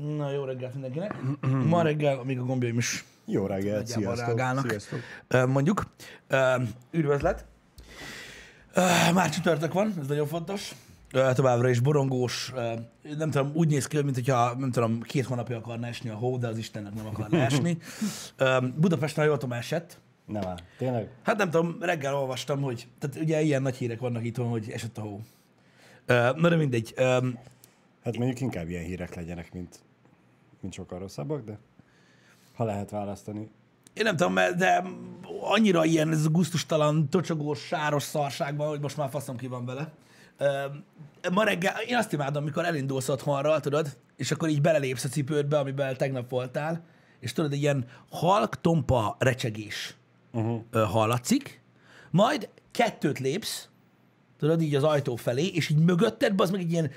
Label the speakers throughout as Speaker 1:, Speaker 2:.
Speaker 1: Na, jó reggelt mindenkinek. Ma reggel, amíg a gombjaim is
Speaker 2: Jó reggelt, sziasztok.
Speaker 1: reagálnak,
Speaker 2: sziasztok.
Speaker 1: mondjuk. Üdvözlet. Már csütörtök van, ez nagyon fontos. Továbbra is borongós, nem tudom, úgy néz ki, mint hogyha, nem tudom, két hónapja akarna esni a hó, de az Istennek nem akarna esni. Budapesten, jól tudom, esett.
Speaker 2: Nem áll. Tényleg?
Speaker 1: Hát nem tudom, reggel olvastam, hogy, tehát ugye ilyen nagy hírek vannak itthon, hogy esett a hó. Na de mindegy.
Speaker 2: Hát mondjuk inkább ilyen hírek legyenek, mint, mint sokkal rosszabbak, de ha lehet választani.
Speaker 1: Én nem tudom, de annyira ilyen ez a gusztustalan, tocsogós, sáros szarság van, hogy most már faszom ki van vele. Ma reggel, én azt imádom, amikor elindulsz otthonra, tudod, és akkor így belelépsz a cipődbe, amiben tegnap voltál, és tudod, egy ilyen halk, tompa recsegés uh-huh. hallatszik, majd kettőt lépsz, tudod, így az ajtó felé, és így mögötted, az meg egy ilyen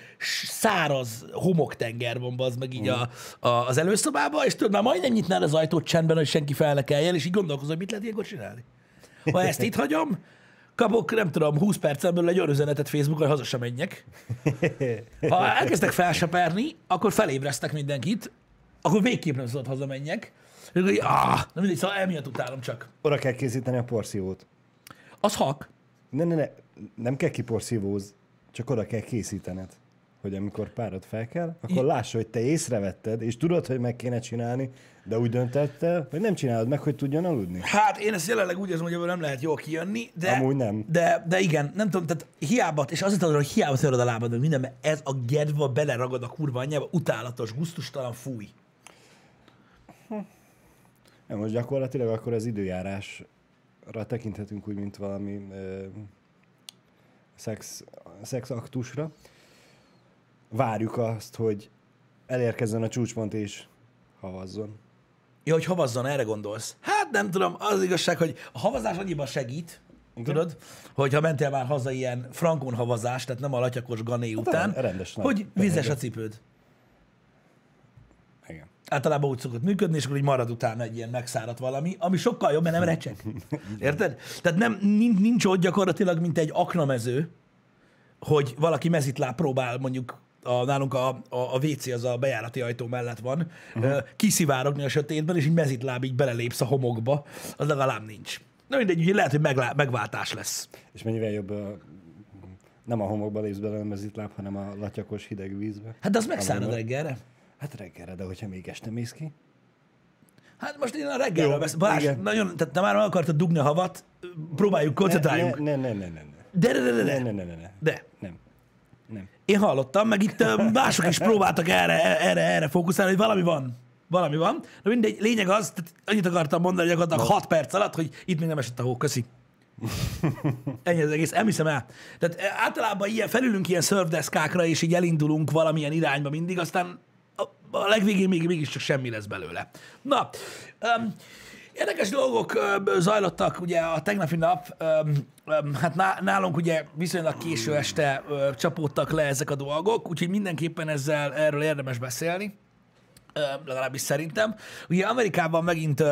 Speaker 1: száraz homoktenger van, az meg így a, a, az előszobába, és tudod, már majdnem nyitnád az ajtót csendben, hogy senki fel ne keljen, és így gondolkozol, hogy mit lehet ilyenkor csinálni. Ha ezt itt hagyom, kapok, nem tudom, 20 percen belül egy olyan üzenetet Facebookon, hogy haza sem menjek. Ha elkezdtek felseperni, akkor felébreztek mindenkit, akkor végképp nem szabad hazamenjek. És akkor ah, nem mindegy, szóval emiatt utálom csak.
Speaker 2: Oda kell készíteni a porszívót.
Speaker 1: Az hak.
Speaker 2: Ne, ne, ne, nem kell kiporszívóz, csak oda kell készítened. Hogy amikor párod fel kell, akkor
Speaker 1: I-
Speaker 2: lássa, hogy te észrevetted, és tudod, hogy meg kéne csinálni, de úgy döntettel, hogy nem csinálod meg, hogy tudjon aludni.
Speaker 1: Hát én ezt jelenleg úgy érzem, hogy ebből nem lehet jól kijönni, de,
Speaker 2: Amúgy nem.
Speaker 1: de, de igen, nem tudom, tehát hiába, és azért adod, hogy hiába töröd a lábad, meg minden, mert ez a gedva beleragad a kurva anyjába, utálatos, gusztustalan, fúj.
Speaker 2: Ja, most gyakorlatilag akkor az időjárásra tekinthetünk úgy, mint valami ö, szex, szexaktusra. Várjuk azt, hogy elérkezzen a csúcspont és havazzon.
Speaker 1: Ja, hogy havazzon, erre gondolsz. Hát nem tudom, az igazság, hogy a havazás annyiban segít, tudod, hogyha mentél már haza ilyen frankon havazás, tehát nem a latyakos gané után,
Speaker 2: Hát rendes nagy
Speaker 1: hogy vizes a cipőd. Általában úgy szokott működni, és akkor így marad utána egy ilyen megszáradt valami, ami sokkal jobb, mert nem recseg. Érted? Tehát nem, nincs, nincs ott gyakorlatilag, mint egy aknamező, hogy valaki mezitláb próbál mondjuk a, nálunk a, a, a WC az a bejárati ajtó mellett van, uh-huh. kiszivárogni a sötétben, és így mezitláb így belelépsz a homokba, az legalább nincs. Na mindegy, úgyhogy lehet, hogy meglá, megváltás lesz.
Speaker 2: És mennyivel jobb a, nem a homokba lépsz bele a mezitláb, hanem a latyakos hideg vízbe.
Speaker 1: Hát az megszárad reggelre.
Speaker 2: Hát reggelre, de hogyha még este mész ki.
Speaker 1: Hát most én a reggelről beszélek. Balázs,
Speaker 2: igen.
Speaker 1: nagyon, tehát te már meg akartad dugni a havat, próbáljuk, koncentráljunk.
Speaker 2: Ne, ne, ne, ne, ne.
Speaker 1: De, de, de, de, de.
Speaker 2: Ne, ne, ne, ne, ne.
Speaker 1: de.
Speaker 2: Nem. Nem.
Speaker 1: Én hallottam, meg itt mások is próbáltak erre, erre, erre fókuszálni, hogy valami van. Valami van. De mindegy, lényeg az, tehát annyit akartam mondani gyakorlatilag 6 perc alatt, hogy itt még nem esett a hó. Köszi. Ennyi az egész, elhiszem el. Tehát eh, általában ilyen, felülünk ilyen szörfdeszkákra, és így elindulunk valamilyen irányba mindig, aztán a, legvégén még, mégiscsak semmi lesz belőle. Na, um, érdekes dolgok zajlottak ugye a tegnapi nap, hát ná- nálunk ugye viszonylag késő este csapódtak le ezek a dolgok, úgyhogy mindenképpen ezzel erről érdemes beszélni legalábbis szerintem. Ugye Amerikában megint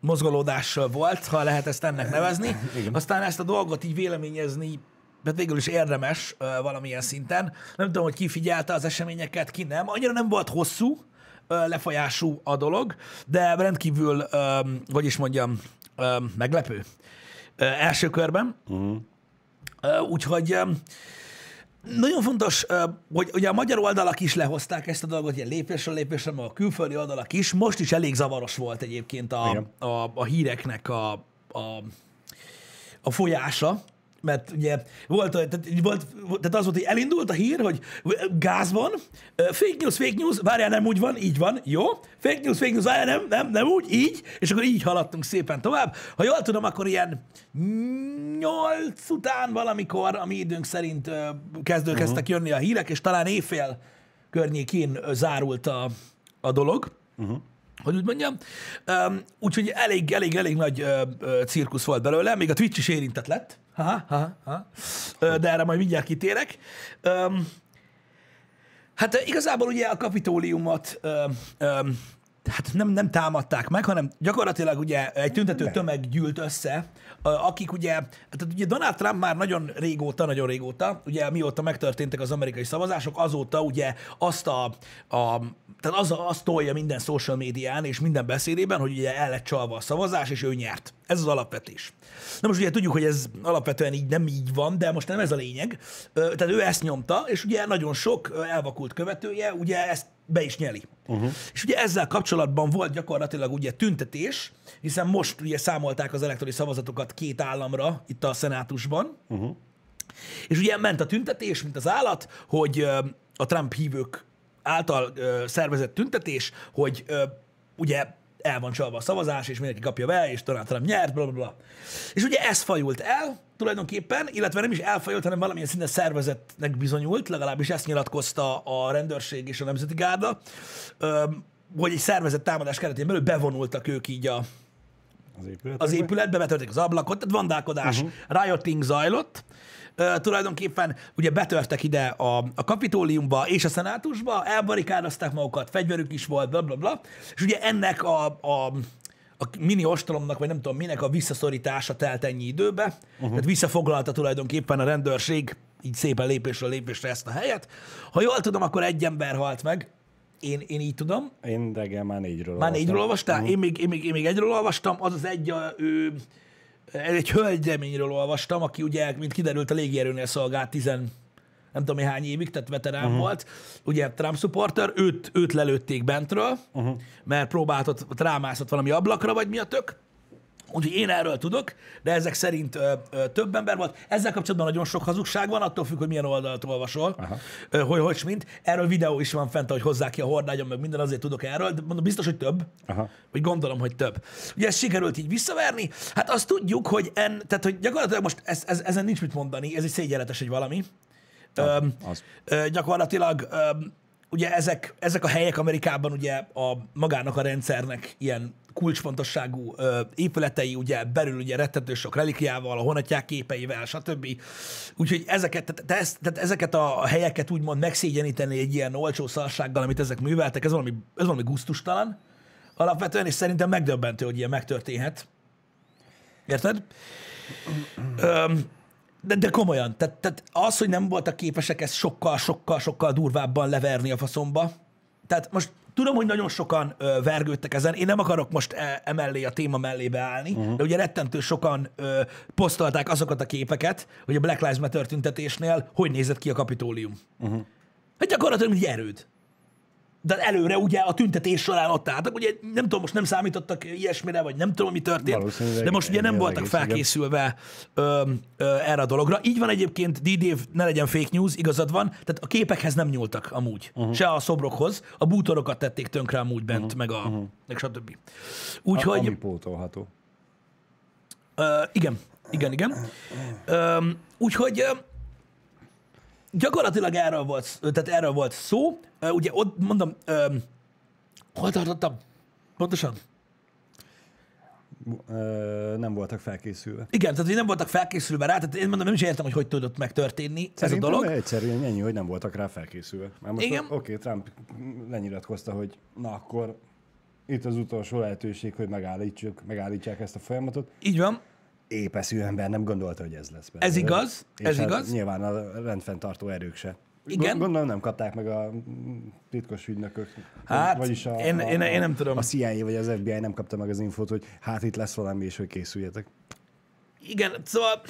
Speaker 1: mozgolódás volt, ha lehet ezt ennek nevezni. Aztán ezt a dolgot így véleményezni, de végül is érdemes ö, valamilyen szinten. Nem tudom, hogy ki figyelte az eseményeket, ki nem. Annyira nem volt hosszú, ö, lefolyású a dolog, de rendkívül, ö, hogy is mondjam, ö, meglepő. Ö, első körben. Ö, Úgyhogy ö, nagyon fontos, hogy ugye a magyar oldalak is lehozták ezt a dolgot, ilyen lépésről lépésre, a külföldi oldalak is. Most is elég zavaros volt egyébként a,
Speaker 2: Igen.
Speaker 1: a, a híreknek a, a, a folyása, mert ugye volt, tehát, volt, tehát az volt, hogy elindult a hír, hogy gáz van, fake news, fake news, várjál, nem úgy van, így van, jó, fake news, fake news, várjál, nem, nem, nem úgy, így, és akkor így haladtunk szépen tovább. Ha jól tudom, akkor ilyen nyolc után valamikor, a mi időnk szerint ö, kezdő kezdtek jönni a hírek, és talán éjfél környékén zárult a, a dolog hogy úgy mondjam. Úgyhogy elég, elég, elég nagy cirkusz volt belőle, még a Twitch is érintett lett. Ha, ha, ha. De erre majd mindjárt kitérek. Hát igazából ugye a kapitóliumot um, um, hát nem, nem támadták meg, hanem gyakorlatilag ugye egy tüntető tömeg gyűlt össze, akik ugye, tehát ugye Donald Trump már nagyon régóta, nagyon régóta, ugye mióta megtörténtek az amerikai szavazások, azóta ugye azt a, a tehát az, az tolja minden social médián és minden beszédében, hogy ugye el lett csalva a szavazás, és ő nyert. Ez az alapvetés. Na most ugye tudjuk, hogy ez alapvetően így nem így van, de most nem ez a lényeg. Tehát ő ezt nyomta, és ugye nagyon sok elvakult követője ugye ezt be is nyeli. Uh-huh. És ugye ezzel kapcsolatban volt gyakorlatilag ugye tüntetés, hiszen most ugye számolták az elektronikus szavazatokat két államra itt a szenátusban, uh-huh. és ugye ment a tüntetés, mint az állat, hogy a Trump hívők által ö, szervezett tüntetés, hogy ö, ugye el van csalva a szavazás, és mindenki kapja be, és Donald Trump nyert, bla, bla, bla. És ugye ez fajult el tulajdonképpen, illetve nem is elfajult, hanem valamilyen szinten szervezetnek bizonyult, legalábbis ezt nyilatkozta a rendőrség és a Nemzeti Gárda, ö, hogy egy szervezett támadás keretén belül bevonultak ők így a,
Speaker 2: Az
Speaker 1: az épületbe, betörték az ablakot, tehát vandálkodás, uh-huh. rioting zajlott. Uh, tulajdonképpen ugye betörtek ide a, a kapitóliumba és a szenátusba, elbarikádozták magukat, fegyverük is volt, bla bla bla, és ugye ennek a, a, a mini ostolomnak, vagy nem tudom minek a visszaszorítása telt ennyi időbe, uh-huh. tehát visszafoglalta tulajdonképpen a rendőrség így szépen lépésről lépésre ezt a helyet. Ha jól tudom, akkor egy ember halt meg, én, én így tudom,
Speaker 2: Én reggel már négyről
Speaker 1: már négyről olvastál?
Speaker 2: Mhm.
Speaker 1: Én, még, én, még, én még egyről olvastam. Az az egy, ő, egy hölgyreményről olvastam, aki ugye, mint kiderült, a légierőnél szolgált tizen, nem tudom, hány évig, tehát veterán uh-huh. volt, ugye Trump supporter, őt, őt lelőtték bentről, uh-huh. mert próbáltott, rámászott valami ablakra, vagy mi a tök. Úgyhogy én erről tudok, de ezek szerint ö, ö, több ember volt. Ezzel kapcsolatban nagyon sok hazugság van, attól függ, hogy milyen oldalt olvasol,
Speaker 2: Aha.
Speaker 1: ö, hogy hogy mint. Erről videó is van fent, hogy hozzák ki a hordágyon, meg minden, azért tudok erről, de mondom, biztos, hogy több.
Speaker 2: Aha.
Speaker 1: Vagy gondolom, hogy több. Ugye ezt sikerült így visszaverni. Hát azt tudjuk, hogy, en, tehát, hogy gyakorlatilag most ez, ez, ezen nincs mit mondani, ez egy szégyenletes egy valami. Öm,
Speaker 2: az.
Speaker 1: ö, gyakorlatilag öm, ugye ezek, ezek a helyek Amerikában ugye a magának a rendszernek ilyen kulcsfontosságú ö, épületei, ugye belül ugye rettentő sok relikviával, a honatják képeivel, stb. Úgyhogy ezeket, tehát, te ezt, tehát ezeket a helyeket úgymond megszégyeníteni egy ilyen olcsó szarsággal, amit ezek műveltek, ez valami, ez valami guztustalan alapvetően, és szerintem megdöbbentő, hogy ilyen megtörténhet. Érted? Öm, de, de komolyan, tehát, tehát az, hogy nem voltak képesek ezt sokkal, sokkal, sokkal durvábban leverni a faszomba. Tehát most tudom, hogy nagyon sokan ö, vergődtek ezen, én nem akarok most e, emellé a téma mellé beállni, uh-huh. de ugye rettentő sokan ö, posztolták azokat a képeket, hogy a Black Lives Matter tüntetésnél hogy nézett ki a kapitólium. Uh-huh. Hát gyakorlatilag egy erőd. De előre ugye a tüntetés során ott álltak, ugye nem tudom, most nem számítottak ilyesmire, vagy nem tudom, mi történt, de most ugye nem voltak felkészülve ö, ö, erre a dologra. Így van egyébként, D-Dave, ne legyen fake news, igazad van, tehát a képekhez nem nyúltak amúgy, uh-huh. se a szobrokhoz, a bútorokat tették tönkre amúgy bent, uh-huh. meg a, uh-huh. meg stb. Úgyhogy...
Speaker 2: Ami pótolható.
Speaker 1: Ö, igen, igen, igen. Ö, úgyhogy gyakorlatilag erről volt, tehát erről volt szó. Ugye ott mondom, ö, hol tartottam? Pontosan?
Speaker 2: Ö, nem voltak felkészülve.
Speaker 1: Igen, tehát hogy nem voltak felkészülve rá, tehát én mondom, nem is értem, hogy hogy tudott megtörténni
Speaker 2: Szerintem
Speaker 1: ez a dolog.
Speaker 2: egyszerűen ennyi, hogy nem voltak rá felkészülve. Mert most
Speaker 1: Igen.
Speaker 2: oké, okay, Trump lenyilatkozta, hogy na akkor itt az utolsó lehetőség, hogy megállítsuk, megállítsák ezt a folyamatot.
Speaker 1: Így van,
Speaker 2: Épeszű ember nem gondolta, hogy ez lesz.
Speaker 1: Ez igaz,
Speaker 2: És
Speaker 1: ez
Speaker 2: hát
Speaker 1: igaz.
Speaker 2: Nyilván a rendfenntartó erők se.
Speaker 1: Igen.
Speaker 2: Gondolom nem kapták meg a titkos ügynökök.
Speaker 1: Hát,
Speaker 2: vagyis a,
Speaker 1: én-
Speaker 2: a,
Speaker 1: én- én nem tudom.
Speaker 2: A CIA vagy az FBI nem kapta meg az infót, hogy hát itt lesz valami, és hogy készüljetek.
Speaker 1: Igen, szóval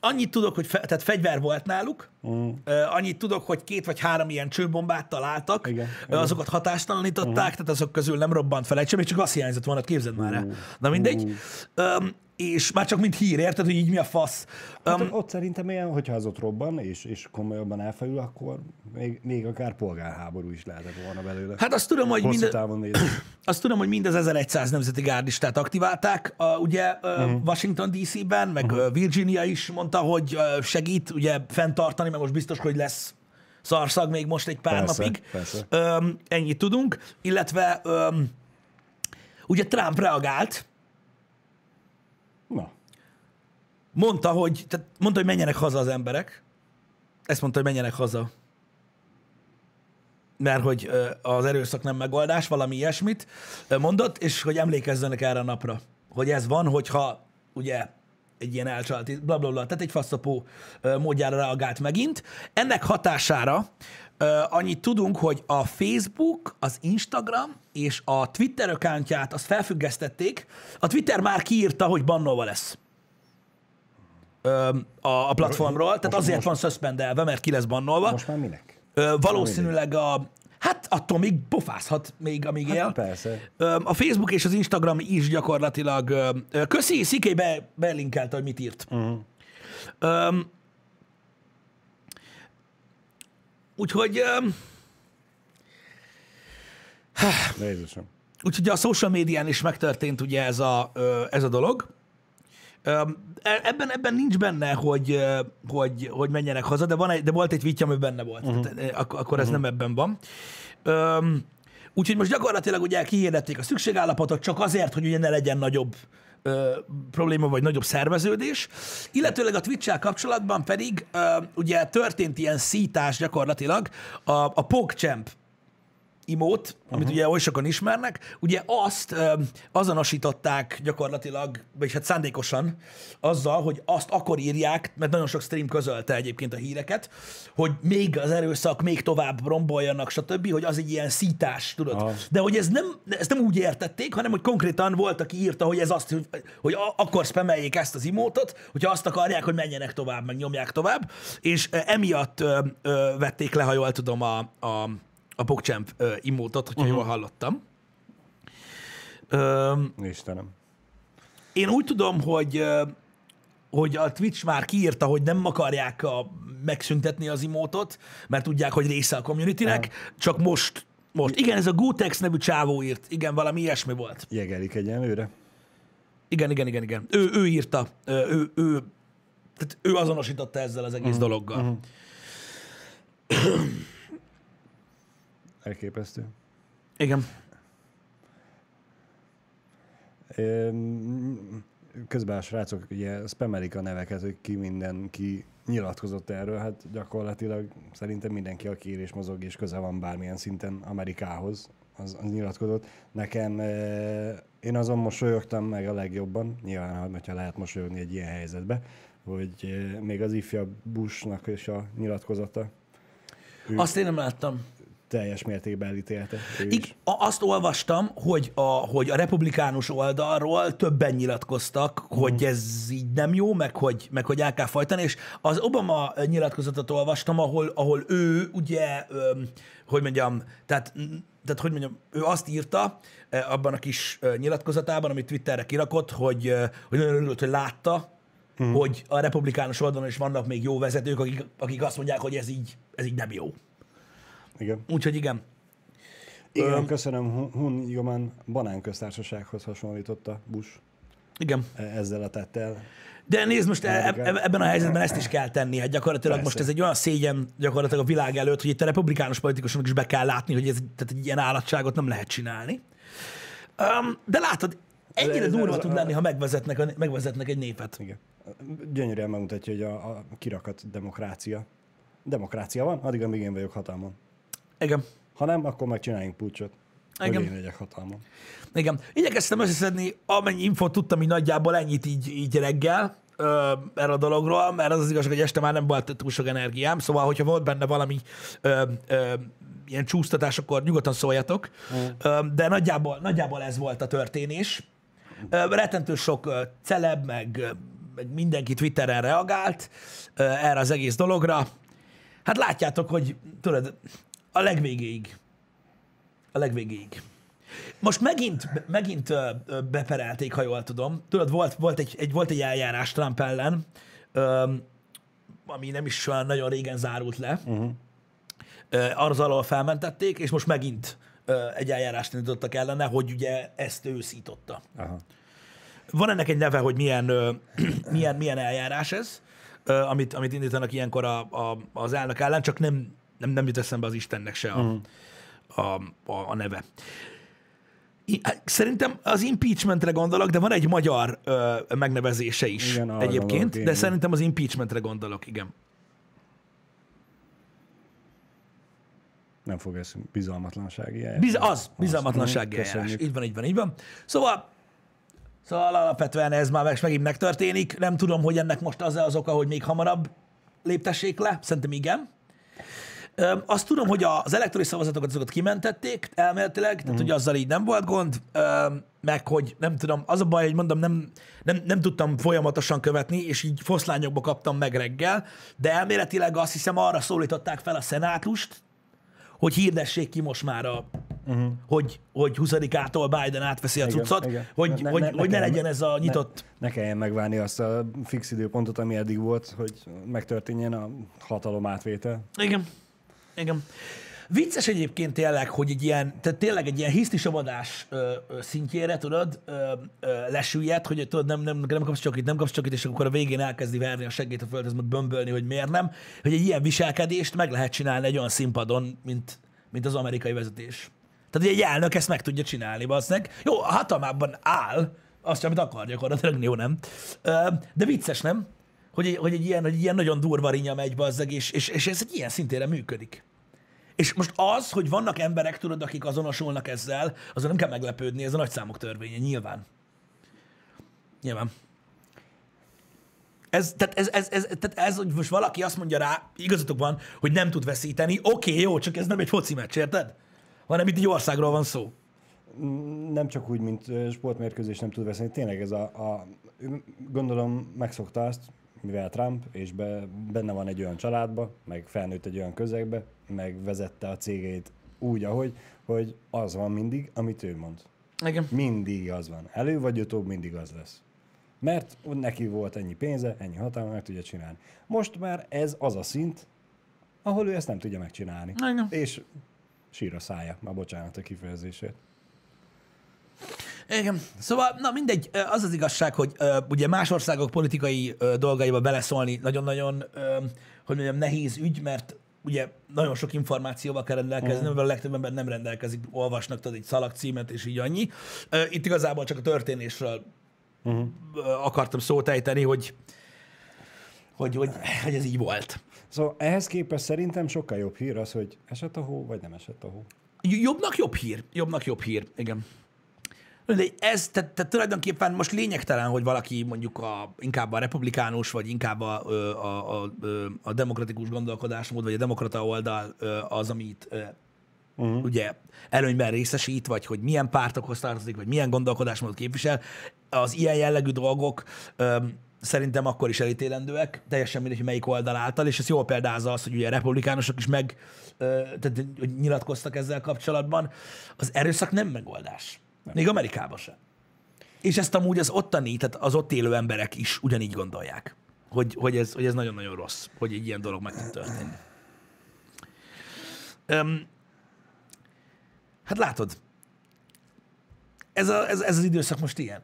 Speaker 1: annyit tudok, hogy fe, tehát fegyver volt náluk, mm. annyit tudok, hogy két vagy három ilyen csőbombát találtak,
Speaker 2: Igen,
Speaker 1: azokat hatástalanították, uh-huh. tehát azok közül nem robbant fel egy sem, még csak azt hiányzott volna, képzeld már el. Na mindegy. Um, és már csak mint hír, érted, hogy így mi a fasz.
Speaker 2: Hát
Speaker 1: Um,
Speaker 2: ott szerintem ilyen, hogyha az ott robban, és, és komolyabban elfejül, akkor még, még akár polgárháború is lehetett volna belőle.
Speaker 1: hát azt tudom, hogy
Speaker 2: nézve.
Speaker 1: azt tudom, hogy mind az 1100 nemzeti gárdistát aktiválták, a, ugye uh-huh. Washington DC-ben, meg uh-huh. Virginia is mondta, hogy segít ugye fenntartani, mert most biztos, hogy lesz szarszag még most egy pár
Speaker 2: Persze,
Speaker 1: napig.
Speaker 2: persze.
Speaker 1: Öm, ennyit tudunk, illetve öm, ugye Trump reagált,
Speaker 2: Na,
Speaker 1: mondta, hogy, tehát mondta, hogy menjenek haza az emberek. Ezt mondta, hogy menjenek haza. Mert hogy az erőszak nem megoldás, valami ilyesmit mondott, és hogy emlékezzenek erre a napra. Hogy ez van, hogyha ugye egy ilyen elcsalt, bla, bla, bla, tehát egy faszapó módjára reagált megint. Ennek hatására annyit tudunk, hogy a Facebook, az Instagram és a Twitter accountját azt felfüggesztették. A Twitter már kiírta, hogy bannolva lesz a, a platformról, tehát azért van suspendelve, mert ki lesz bannolva.
Speaker 2: Most már minek?
Speaker 1: Valószínűleg a... Hát attól még pofázhat még, amíg él.
Speaker 2: Persze.
Speaker 1: A Facebook és az Instagram is gyakorlatilag... Köszi, Sziké be, belinkelte, hogy mit írt. Uh-huh. Öm, úgyhogy... öm,
Speaker 2: Jézusom.
Speaker 1: Úgyhogy a social médián is megtörtént ugye ez a, ez a dolog. E- Ebben, ebben nincs benne, hogy, hogy, hogy menjenek haza, de, van egy, de volt egy vittya, ami benne volt. Uh-huh. Tehát, ak- akkor ez nem ebben van. Úgyhogy most gyakorlatilag ugye kihirdették a szükségállapotot csak azért, hogy ugye ne legyen nagyobb ö, probléma vagy nagyobb szerveződés. Illetőleg a twitch kapcsolatban pedig ö, ugye történt ilyen szítás gyakorlatilag a, a PogChamp imót, amit uh-huh. ugye oly sokan ismernek, ugye azt ö, azonosították gyakorlatilag, vagyis hát szándékosan azzal, hogy azt akkor írják, mert nagyon sok stream közölte egyébként a híreket, hogy még az erőszak még tovább romboljanak, stb., hogy az egy ilyen szítás, tudod.
Speaker 2: Aha.
Speaker 1: De hogy ez nem, ezt nem úgy értették, hanem hogy konkrétan volt, aki írta, hogy ez azt, hogy, hogy a- akkor spameljék ezt az imótot, hogyha azt akarják, hogy menjenek tovább, meg nyomják tovább, és emiatt ö, ö, vették le, ha jól tudom, a, a, a PogChamp ö, imótot, hogyha uh-huh. jól hallottam. Ö,
Speaker 2: Istenem.
Speaker 1: én úgy tudom, hogy ö, hogy a Twitch már kiírta, hogy nem akarják a, megszüntetni az imótot, mert tudják, hogy része a communitynek, csak most, most. Igen, ez a Gutex nevű csávó írt. Igen, valami ilyesmi volt.
Speaker 2: Jegelik egyenlőre.
Speaker 1: Igen, igen, igen, igen. Ő, ő írta, ő, ő, tehát ő azonosította ezzel az egész uh-huh. dologgal. Uh-huh.
Speaker 2: Elképesztő.
Speaker 1: Igen.
Speaker 2: Közben a srácok ugye spamelik a neveket, hogy ki mindenki nyilatkozott erről, hát gyakorlatilag szerintem mindenki, aki él és mozog és köze van bármilyen szinten Amerikához, az, az nyilatkozott. Nekem eh, én azon mosolyogtam meg a legjobban, nyilván, hogyha lehet mosolyogni egy ilyen helyzetbe, hogy eh, még az ifjabb Bushnak is a nyilatkozata ő
Speaker 1: Azt én nem láttam.
Speaker 2: Teljes mértékben elítélte.
Speaker 1: Ig- azt olvastam, hogy a, hogy a republikánus oldalról többen nyilatkoztak,
Speaker 2: Mhm.
Speaker 1: hogy ez így nem jó, meg hogy, meg hogy el kell fajtani, és az Obama nyilatkozatot olvastam, ahol, ahol ő ugye, öm, hogy mondjam, tehát, tehát hogy mondjam, ő azt írta eh, abban a kis nyilatkozatában, amit Twitterre kirakott, hogy, hogy nagyon örült, hogy látta, hmm. hogy a republikánus oldalon is vannak még jó vezetők, akik, akik azt mondják, hogy ez így, ez így nem jó.
Speaker 2: Igen.
Speaker 1: Úgyhogy igen.
Speaker 2: Igen,
Speaker 1: Öm.
Speaker 2: köszönöm. Hun- Joman banánköztársasághoz hasonlította Bush
Speaker 1: Igen.
Speaker 2: e- ezzel a tettel.
Speaker 1: De nézd, most e-
Speaker 2: Amerikát.
Speaker 1: e- ebben a helyzetben ezt is kell tenni. Hát gyakorlatilag
Speaker 2: Persze.
Speaker 1: most ez egy olyan szégyen gyakorlatilag a világ előtt, hogy itt a republikánus politikusoknak is be kell látni, hogy ez, tehát egy ilyen állatságot nem lehet csinálni. Um, de látod, ennyire durva tud lenni, ha megvezetnek, a, megvezetnek egy népet.
Speaker 2: Igen. Gyönyörűen megmutatja, hogy a, a kirakat demokrácia. Demokrácia van, addig, amíg én vagyok hatalmon.
Speaker 1: Igen.
Speaker 2: Ha nem, akkor megcsináljunk pucsot. Hogy
Speaker 1: Igen.
Speaker 2: én legyek hatalmon.
Speaker 1: Igen. Igyekeztem összeszedni, amennyi infót tudtam, így nagyjából ennyit így, így reggel ö, erre a dologról, mert az az igazság, hogy este már nem volt túl sok energiám, szóval, hogyha volt benne valami ö, ö, ilyen csúsztatás, akkor nyugodtan szóljatok. Ö, de nagyjából, nagyjából ez volt a történés. Ö, rettentő sok ö, celeb, meg, meg mindenki Twitteren reagált ö, erre az egész dologra. Hát látjátok, hogy tudod, a legvégéig. A legvégéig. Most megint, megint beperelték, ha jól tudom. Tudod, volt, volt, egy, egy, volt egy eljárás Trump ellen, ami nem is olyan nagyon régen zárult le. Uh-huh. Az alól felmentették, és most megint egy eljárást indítottak ellene, hogy ugye ezt ő szította.
Speaker 2: Aha.
Speaker 1: Van ennek egy neve, hogy milyen, milyen, milyen eljárás ez, amit, amit indítanak ilyenkor a, a, az elnök ellen, csak nem, nem, nem jut eszembe az Istennek se a,
Speaker 2: Mhm.
Speaker 1: a, a, a neve. Szerintem az impeachmentre gondolok, de van egy magyar ö, megnevezése is
Speaker 2: Igen, arra
Speaker 1: egyébként, de szerintem az impeachmentre gondolok, igen.
Speaker 2: Nem fog ez bizalmatlansági eljárás.
Speaker 1: Biz, az, bizalmatlansági
Speaker 2: Köszönjük.
Speaker 1: eljárás. Így van, így van, így van. Szóval, szóval alapvetően ez már meg- megint megtörténik. Nem tudom, hogy ennek most az az oka, hogy még hamarabb léptessék le. Szerintem igen. Azt tudom, hogy az elektronikus szavazatokat azokat kimentették elméletileg, tehát hogy azzal így nem volt gond, meg hogy nem tudom, az a baj, hogy mondom, nem, nem, nem tudtam folyamatosan követni, és így foszlányokba kaptam meg reggel, de elméletileg azt hiszem arra szólították fel a szenátust, hogy hirdessék ki most már a, uh-huh. hogy, hogy 20-ától Biden átveszi a
Speaker 2: Igen,
Speaker 1: cuccot,
Speaker 2: igen.
Speaker 1: hogy,
Speaker 2: Ne- ne-
Speaker 1: hogy,
Speaker 2: ne-
Speaker 1: hogy ne
Speaker 2: nekem-
Speaker 1: legyen ez a nyitott...
Speaker 2: Ne, ne kelljen megvárni azt a fix időpontot, ami eddig volt, hogy megtörténjen a hatalom átvétel.
Speaker 1: Igen. Igen. Vicces egyébként tényleg, hogy egy ilyen, tehát tényleg egy ilyen hisztisabadás szintjére, tudod, ö, ö, lesüllyed, hogy tudod, nem, nem, nem kapsz csokit, nem kapsz csokit, és akkor a végén elkezdi verni a seggét a földhez, meg bömbölni, hogy miért nem, hogy egy ilyen viselkedést meg lehet csinálni egy olyan színpadon, mint, mint az amerikai vezetés. Tehát egy elnök ezt meg tudja csinálni, bassznek. Jó, a hatalmában áll, azt amit akar gyakorlatilag, jó nem. De vicces, nem? Hogy, hogy, egy ilyen, hogy ilyen nagyon durva rinya megy bazzeg, és, és, és ez egy ilyen szintére működik. És most az, hogy vannak emberek, tudod, akik azonosulnak ezzel, azon nem kell meglepődni, ez a nagyszámok törvénye, nyilván. Nyilván. Ez, tehát, ez, ez, ez, tehát ez, hogy most valaki azt mondja rá, igazatok van, hogy nem tud veszíteni, oké, okay, jó, csak ez nem egy foci meccs, érted? Hanem itt egy országról van szó.
Speaker 2: Nem csak úgy, mint sportmérkőzés nem tud veszni, tényleg ez a, a gondolom megszokta azt, mivel Trump, és be, benne van egy olyan családba, meg felnőtt egy olyan közegbe, meg vezette a cégét úgy, ahogy, hogy az van mindig, amit ő mond.
Speaker 1: Igen.
Speaker 2: Mindig az van. Elő vagy utóbb mindig az lesz. Mert neki volt ennyi pénze, ennyi hatalma, meg tudja csinálni. Most már ez az a szint, ahol ő ezt nem tudja megcsinálni.
Speaker 1: Igen.
Speaker 2: És sír a szája, már bocsánat a kifejezésért.
Speaker 1: Igen. Szóval, na mindegy, az az igazság, hogy ugye más országok politikai ö, dolgaiba beleszólni nagyon-nagyon, hogy mondjam, nehéz ügy, mert ugye nagyon sok információval kell rendelkezni,
Speaker 2: Mhm.
Speaker 1: amivel a legtöbb ember nem rendelkezik, olvasnak tudod egy szalagcímet, és így annyi. Itt igazából csak a történésről
Speaker 2: Uh-huh.
Speaker 1: akartam szót ejteni, hogy, hogy, hogy, hogy ez így volt.
Speaker 2: Szóval ehhez képest szerintem sokkal jobb hír az, hogy esett a hó, vagy nem esett a hó.
Speaker 1: Jobbnak jobb hír. Jobbnak jobb hír, igen. De ez, tehát, tehát tulajdonképpen most lényegtelen, hogy valaki mondjuk a, inkább a republikánus, vagy inkább a, a, a, a demokratikus gondolkodásmód, vagy a demokrata oldal az, amit uh-huh. ugye előnyben részesít, vagy hogy milyen pártokhoz tartozik, vagy milyen gondolkodásmódot képvisel. Az ilyen jellegű dolgok ö, szerintem akkor is elítélendőek, teljesen mindegy, hogy melyik oldal által, és ez jól példázza azt, hogy ugye a republikánusok is meg ö, tehát, hogy nyilatkoztak ezzel kapcsolatban. Az erőszak nem megoldás. Még Amerikában sem. És ezt amúgy az ottani, tehát az ott élő emberek is ugyanígy gondolják, hogy, hogy, ez, hogy ez nagyon-nagyon rossz, hogy egy ilyen dolog meg tud történni. Öm, hát látod, ez, a, ez, ez az időszak most ilyen.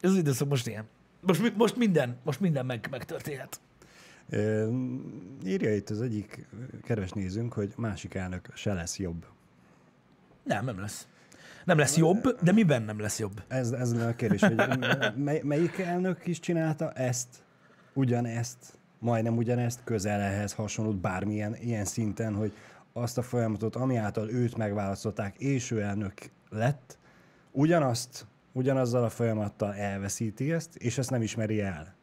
Speaker 1: Ez az időszak most ilyen. Most, most minden, most minden meg, megtörténhet.
Speaker 2: Ö, Írja itt az egyik kedves nézőnk, hogy másik elnök se lesz jobb.
Speaker 1: Nem, nem lesz. Nem lesz jobb, de miben nem lesz jobb?
Speaker 2: Ez, ez a kérdés, hogy mely, melyik elnök is csinálta ezt, ugyanezt, majdnem ugyanezt, közel ehhez hasonlót bármilyen ilyen szinten, hogy azt a folyamatot, ami által őt megválasztották, és ő elnök lett, ugyanazt, ugyanazzal a folyamattal elveszíti ezt, és ezt nem ismeri el.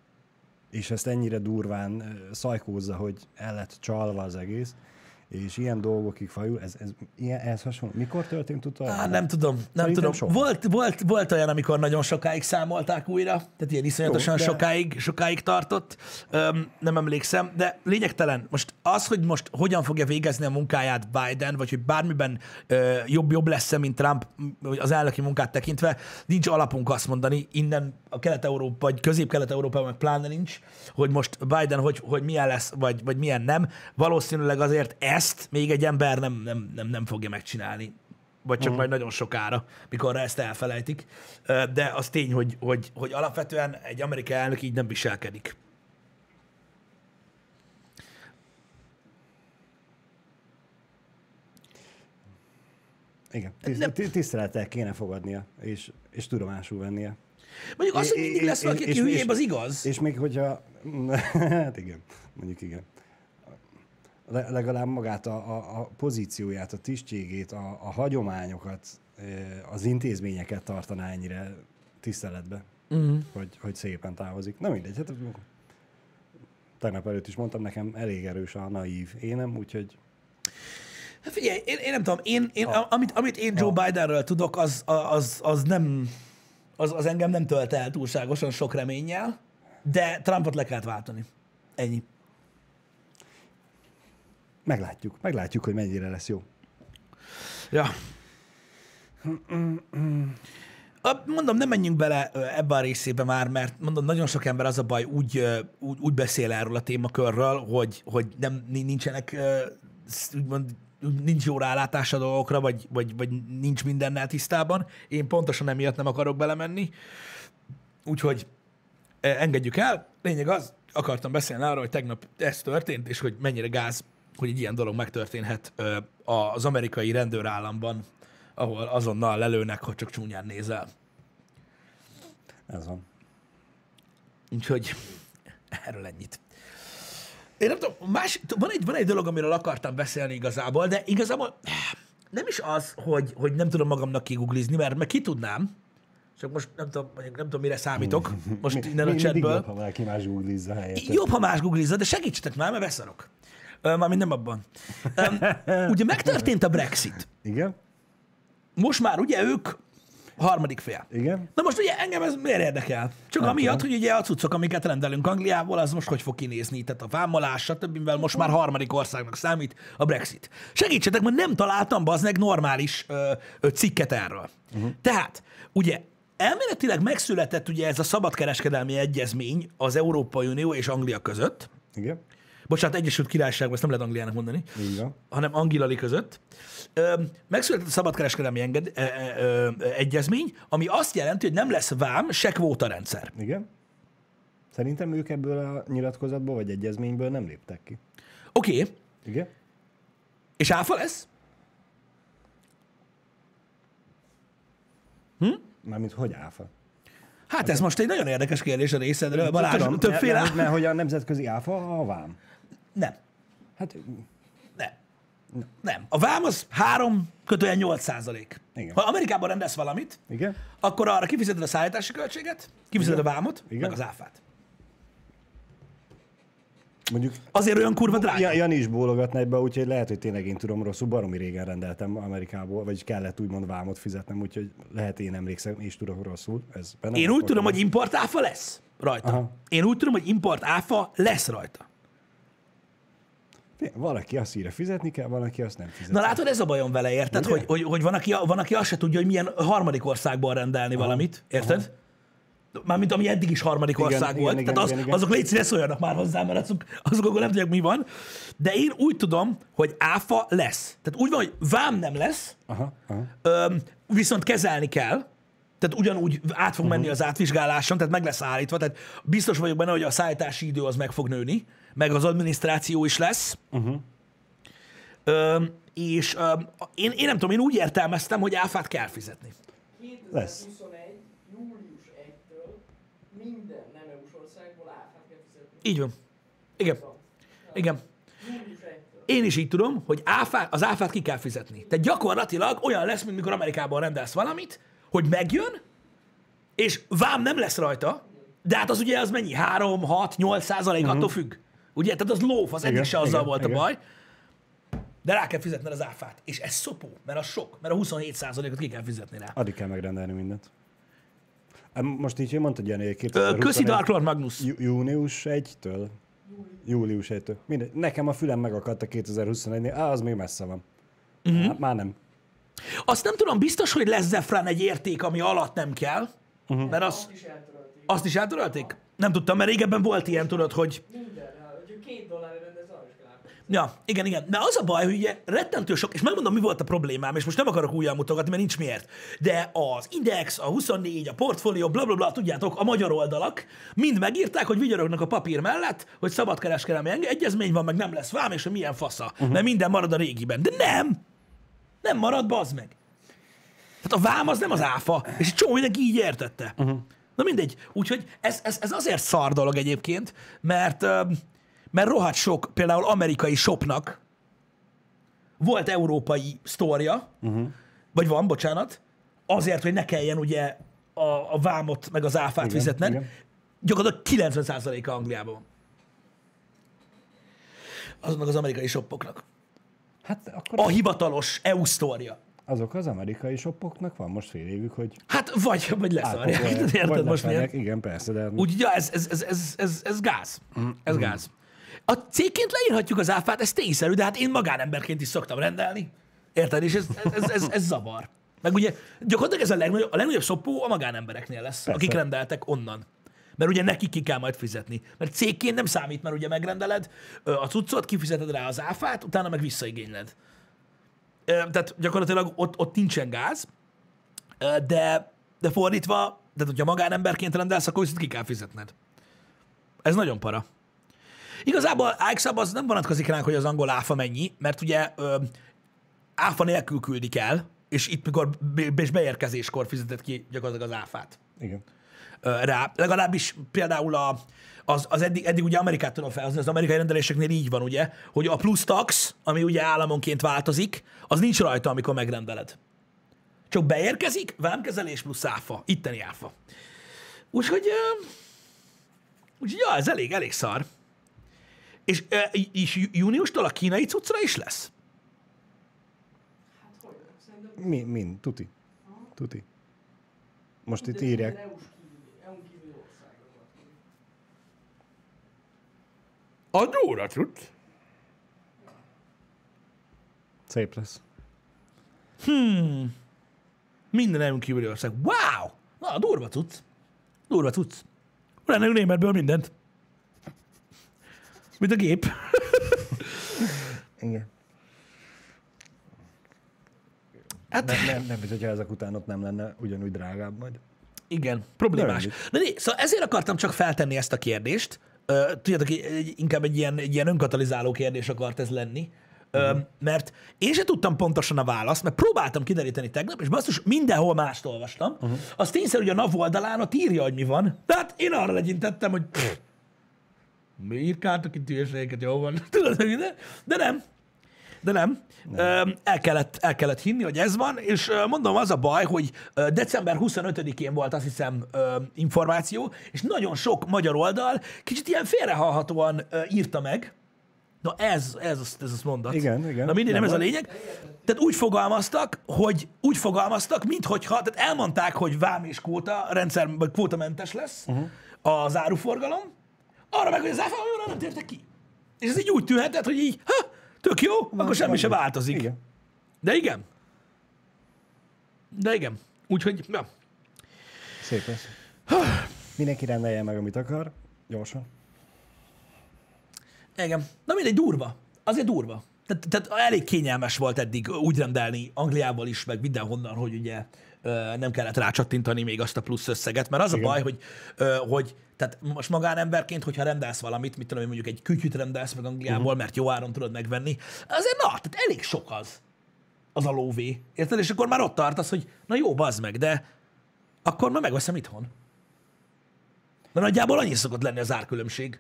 Speaker 2: És ezt ennyire durván szajkózza, hogy el lett csalva az egész, és ilyen dolgokig fajul, ez, ez ilyen, ehhez hasonló. Mikor történt utoljára?
Speaker 1: Á, nem tudom, nem
Speaker 2: Szerintem
Speaker 1: tudom.
Speaker 2: soha.
Speaker 1: Volt, volt, volt olyan, amikor nagyon sokáig számolták újra, tehát ilyen iszonyatosan
Speaker 2: Jó,
Speaker 1: de... sokáig, sokáig tartott, Öm, nem emlékszem, de lényegtelen. Most az, hogy most hogyan fogja végezni a munkáját Biden, vagy hogy bármiben ö, jobb-jobb lesz-e, mint Trump az elnöki munkát tekintve, nincs alapunk azt mondani, innen a Kelet-Európa, vagy Közép-Kelet-Európában pláne nincs, hogy most Biden hogy, hogy milyen lesz, vagy, vagy milyen nem. Valószínűleg azért ezt még egy ember nem, nem, nem, nem fogja megcsinálni vagy csak majd nagyon sokára, mikor ezt elfelejtik. De az tény, hogy, hogy, hogy alapvetően egy amerikai elnök így nem viselkedik.
Speaker 2: Igen, ti- tisztelettel kéne fogadnia, és, és tudomásul vennie.
Speaker 1: Mondjuk az, hogy mindig lesz valaki, aki hülyébb, az igaz.
Speaker 2: És még hogyha, hát igen, mondjuk igen. Le- Legalább magát a, a, a pozícióját, a tisztségét, a, a hagyományokat, az intézményeket tartaná ennyire tiszteletbe,
Speaker 1: Mhm.
Speaker 2: hogy, hogy szépen távozik. Na mindegy, hát tegnap előtt is mondtam, nekem elég erős a naív énem, úgyhogy
Speaker 1: Hát figyelj, én, én nem tudom, én, én, a, amit, amit én Joe Bidenről tudok, az, az, az nem, az, az engem nem tölt el túlságosan sok reménnyel, de Trumpot le kellett váltani. Ennyi.
Speaker 2: Meglátjuk, meglátjuk, hogy mennyire lesz jó.
Speaker 1: Ja. Mondom, nem menjünk bele ebbe a részébe már, mert mondom, nagyon sok ember az a baj, úgy, úgy, úgy beszél erről a témakörről, hogy, hogy nem, ni- nincsenek, úgymond, nincs jó rálátás a dolgokra, vagy, vagy, vagy nincs mindennel tisztában. Én pontosan emiatt nem akarok belemenni. Úgyhogy ö, engedjük el. Lényeg az, akartam beszélni arról, hogy tegnap ez történt, és hogy mennyire gáz, hogy egy ilyen dolog megtörténhet az amerikai rendőrállamban, ahol azonnal lelőnek, hogy csak csúnyán nézel.
Speaker 2: Ez van.
Speaker 1: Úgyhogy erről ennyit. Én nem tudom, más, van, egy, van egy dolog, amiről akartam beszélni igazából, de igazából nem is az, hogy, hogy nem tudom magamnak kiguglizni, mert meg ki tudnám, csak most nem tudom, nem tudom, mire számítok most innen a chatből.
Speaker 2: jobb, ha valaki más googlizza helyett.
Speaker 1: Jobb, ha más googlizza, de segítsetek már, mert beszarok. Mármint nem abban. Ugye megtörtént a Brexit.
Speaker 2: Igen?
Speaker 1: Most már ugye ők harmadik fél.
Speaker 2: Igen?
Speaker 1: Na most ugye engem ez miért érdekel? Csak
Speaker 2: Nem
Speaker 1: amiatt,
Speaker 2: tudom.
Speaker 1: hogy ugye a cuccok, amiket rendelünk Angliából, az most hogy fog kinézni? Tehát a vámolás, stb. mivel most már harmadik országnak számít a Brexit. Segítsetek, mert nem találtam baznek normális ö, ö, cikket erről. Uh-huh. Tehát, ugye elméletileg megszületett ugye ez a szabadkereskedelmi egyezmény az Európai Unió és Anglia között.
Speaker 2: Igen?
Speaker 1: Bocsánat, Egyesült Királyságban, ezt nem lehet Angliának mondani
Speaker 2: van.
Speaker 1: hanem Angilali között. Megszületett a szabadkereskedelmi enged, ö, ö, ö, egyezmény, ami azt jelenti, hogy nem lesz vám, se kvóta rendszer.
Speaker 2: Igen? Szerintem ők ebből a nyilatkozatból vagy egyezményből nem léptek ki.
Speaker 1: Oké, okay.
Speaker 2: Igen?
Speaker 1: és áfa lesz?
Speaker 2: Mármint hogy áfa?
Speaker 1: Hát ez most egy nagyon érdekes kérdés a részedről. Balázs,
Speaker 2: Tudom,
Speaker 1: többféle...
Speaker 2: Mert, mert, mert hogy a nemzetközi áfa a vám.
Speaker 1: Nem,
Speaker 2: Hát
Speaker 1: nem. Nem. A vám az 3 kötően 8 százalék.
Speaker 2: Igen.
Speaker 1: Ha Amerikában rendelsz valamit,
Speaker 2: igen?
Speaker 1: akkor arra kifizeted a szállítási költséget, kifizeted a vámot,
Speaker 2: Igen.
Speaker 1: meg az áfát.
Speaker 2: Mondjuk
Speaker 1: Azért olyan kurva drága.
Speaker 2: Ja, Jani is bólogatna ebbe, úgyhogy lehet, hogy tényleg én tudom rosszul. Baromi régen rendeltem Amerikából, vagyis kellett úgymond vámot fizetnem, úgyhogy lehet én emlékszem, és tudok rosszul. Ez
Speaker 1: Én úgy tudom, hogy import áfa lesz rajta.
Speaker 2: Aha.
Speaker 1: Én úgy tudom, hogy import áfa lesz rajta.
Speaker 2: Valaki azt írja, fizetni kell, valaki azt nem fizet.
Speaker 1: Na látod, ez a bajom vele, érted?
Speaker 2: Ugye?
Speaker 1: Hogy, hogy, hogy van, aki, van, aki azt se tudja, hogy milyen harmadik országból rendelni Aha. valamit, érted? Mármint ami eddig is harmadik
Speaker 2: Igen,
Speaker 1: ország
Speaker 2: igen,
Speaker 1: volt.
Speaker 2: igen,
Speaker 1: Tehát az,
Speaker 2: igen, igen.
Speaker 1: azok légy szíves szóljanak már hozzá, mert azok, azok nem tudják, mi van. De én úgy tudom, hogy áfa lesz. Tehát úgy van, hogy vám nem lesz,
Speaker 2: Aha, aha.
Speaker 1: Öm, viszont kezelni kell, tehát ugyanúgy át fog menni az átvizsgáláson, tehát meg lesz állítva, tehát biztos vagyok benne, hogy a szállítási idő az meg fog nőni, meg az adminisztráció is lesz. Uh-huh. Öm, és öm, én, én nem tudom, én úgy értelmeztem, hogy áfát kell fizetni.
Speaker 2: Lesz.
Speaker 3: 2021. július 1-től minden nem EU-s országból áfát kell fizetni.
Speaker 1: Így van. Igen. Igen.
Speaker 3: Július 1-től.
Speaker 1: Én is így tudom, hogy áfá, az áfát ki kell fizetni. Tehát gyakorlatilag olyan lesz, mint mikor Amerikában rendelsz valamit, hogy megjön, és vám nem lesz rajta, de hát az ugye az mennyi? 3, 6, 8 százalék, uh-huh. attól függ. Ugye? Tehát az lóf, az eddig se azzal
Speaker 2: igen,
Speaker 1: volt a
Speaker 2: igen.
Speaker 1: baj. De rá kell fizetned az áfát. És ez szopó, mert az sok, mert a 27 százalékot ki kell fizetni rá.
Speaker 2: Addig kell megrendelni mindent. Most így mondtad, Jani, 2021
Speaker 1: Köszi Dark Lord Magnus.
Speaker 2: jú- június 1-től? Július 1-től. Mindegy. Nekem a fülem megakadt a 2021-nél. Á, az még messze van. Uh-huh. Már nem.
Speaker 1: Azt nem tudom, biztos, hogy lesz Zefran egy érték, ami alatt nem kell, uh-huh. mert az,
Speaker 3: Azt is eltörölték.
Speaker 1: azt is eltörölték? Nem tudtam, mert régebben volt ilyen, tudod, hogy
Speaker 3: Mindenre. Hogyha két dollárra rendez.
Speaker 1: Ja, igen, igen. De az a baj, hogy ugye rettentő sok, és megmondom, mi volt a problémám, és most nem akarok újjal mutogatni, mert nincs miért. De az Index, a 24, a Portfolio, bla bla bla, tudjátok, a magyar oldalak mind megírták, hogy vigyorognak a papír mellett, hogy szabadkereskedelmi egyezmény van, meg nem lesz vám, és hogy milyen fasza. Uh-huh. Mert minden marad a régiben. De nem! Nem marad, bazd meg. Tehát a vám az nem az áfa, és egy csomó mindenki így értette. Uh-huh. Na mindegy. Úgyhogy ez, ez, ez azért szar dolog egyébként, mert, mert rohadt sok, például amerikai shopnak volt európai sztória, uh-huh. vagy van, bocsánat, azért, hogy ne kelljen ugye a, a vámot meg az áfát
Speaker 2: Igen,
Speaker 1: fizetned.
Speaker 2: igen.
Speaker 1: Gyakorlatilag 90%-a Angliában van. azoknak az amerikai shoppoknak.
Speaker 2: Hát akkor
Speaker 1: A hivatalos EU sztória.
Speaker 2: azok az amerikai shopoknak van most fél évük, hogy
Speaker 1: Hát vagy, vagy leszarják. Érted
Speaker 2: vagy
Speaker 1: most miért?
Speaker 2: Igen, persze, de
Speaker 1: Úgyhogy ja, ez, ez, ez, ez, ez, ez gáz. Ez gáz. A cégként leírhatjuk az áfát, ez tényszerű, de hát én magánemberként is szoktam rendelni. Érted? És ez, ez, ez, ez, ez zavar. Meg ugye gyakorlatilag ez a legnagyobb, a legnagyobb szopó a magánembereknél lesz, Persze. akik rendeltek onnan. Mert ugye nekik ki kell majd fizetni. Mert cégként nem számít, mert ugye megrendeled a cuccot, kifizeted rá az áfát, utána meg visszaigényled. Tehát gyakorlatilag ott, ott nincsen gáz, de, de fordítva, de hogyha magánemberként rendelsz, akkor viszont ki kell fizetned. Ez nagyon para. Igazából IXAB az nem vonatkozik ránk, hogy az angol áfa mennyi, mert ugye ö, áfa nélkül küldik el, és itt mikor és beérkezéskor fizeted ki gyakorlatilag az áfát
Speaker 2: igen.
Speaker 1: rá. Legalábbis például a, az, az eddig, eddig ugye Amerikát tudom felhozni, az amerikai rendeléseknél így van, ugye, hogy a plusz tax, ami ugye államonként változik, az nincs rajta, amikor megrendeled. Csak beérkezik, vámkezelés plusz áfa, itteni áfa. Úgyhogy, úgyhogy ja, ez elég, elég szar. És, és jú- júniustól a kínai cuccra is lesz?
Speaker 3: Hát
Speaker 2: Mi, mind, tuti. Tuti. Most itt írják.
Speaker 3: országra vonatkozik.
Speaker 1: A durva cucc.
Speaker 2: Szép lesz.
Speaker 1: Minden EU kívüli ország. Wow! Na, durva cucc. Durva cucc. Lenne németből mindent. Mint a gép.
Speaker 2: Igen.
Speaker 1: Hát
Speaker 2: Nem, nem, nem, hogyha ezek után ott nem lenne ugyanúgy drágább majd.
Speaker 1: igen, problémás.
Speaker 2: Nem
Speaker 1: Na, szóval ezért akartam csak feltenni ezt a kérdést. Tudjátok, inkább egy ilyen, egy ilyen önkatalizáló kérdés akart ez lenni. Ö, mert én se tudtam pontosan a választ, mert próbáltam kideríteni tegnap, és basszus, mindenhol mást olvastam. Uh-huh. Az tényszerű, hogy a NAV oldalán ott írja, hogy mi van. De hát én arra legyintettem, hogy pff, mi írkáltak itt hülyeségeket, jó van. Tudod, de, de nem. De nem. nem. El, kellett, el kellett hinni, hogy ez van, és mondom, az a baj, hogy december 25-én volt azt hiszem információ, és nagyon sok magyar oldal kicsit ilyen félrehallhatóan írta meg. Na ez, ez, az- ez az mondat.
Speaker 2: Igen, igen.
Speaker 1: Na mindig nem
Speaker 2: Nem
Speaker 1: ez a lényeg. Tehát úgy fogalmaztak, hogy úgy fogalmaztak, minthogyha, tehát elmondták, hogy vám és kvóta rendszer, vagy kvótamentes lesz uh-huh. az áruforgalom, arra meg, hogy az áfa olyanra nem tértek ki. És ez így úgy tűnhetett, hogy így, ha, tök jó, Van, akkor semmi se változik.
Speaker 2: Igen.
Speaker 1: De igen. De igen. Úgyhogy, ja.
Speaker 2: Szép lesz. Mindenki rendelje meg, amit akar. Gyorsan.
Speaker 1: Igen. Na mindegy, durva. Azért durva. Tehát, tehát elég kényelmes volt eddig úgy rendelni Angliából is, meg mindenhonnan, hogy ugye nem kellett rácsattintani még azt a plusz összeget, mert az
Speaker 2: Igen.
Speaker 1: a baj, hogy, hogy tehát most magánemberként, hogyha rendelsz valamit, mit tudom én, mondjuk egy kütyüt rendelsz meg Angliából, uh-huh. mert jó áron tudod megvenni, azért na, tehát elég sok az, az a lóvé. Érted? És akkor már ott tartasz, hogy na jó, bazd meg, de akkor már megveszem itthon. Mert nagyjából annyi szokott lenni az árkülönbség.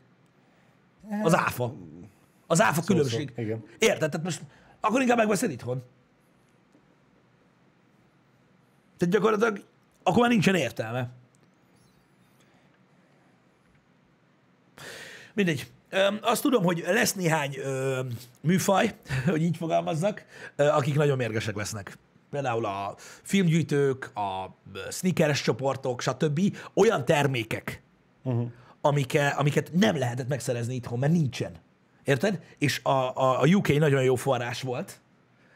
Speaker 1: Az áfa. Az áfa különbség.
Speaker 2: szó, igen.
Speaker 1: Érted? Tehát most akkor inkább megveszed itthon. Tehát gyakorlatilag akkor már nincsen értelme. Mindegy. Azt tudom, hogy lesz néhány ö, műfaj, hogy így fogalmazzak, akik nagyon mérgesek lesznek. Például a filmgyűjtők, a ö, sneakers csoportok, stb. Olyan termékek, uh-huh. amike, amiket nem lehetett megszerezni itthon, mert nincsen. Érted? És a, a, a UK nagyon jó forrás volt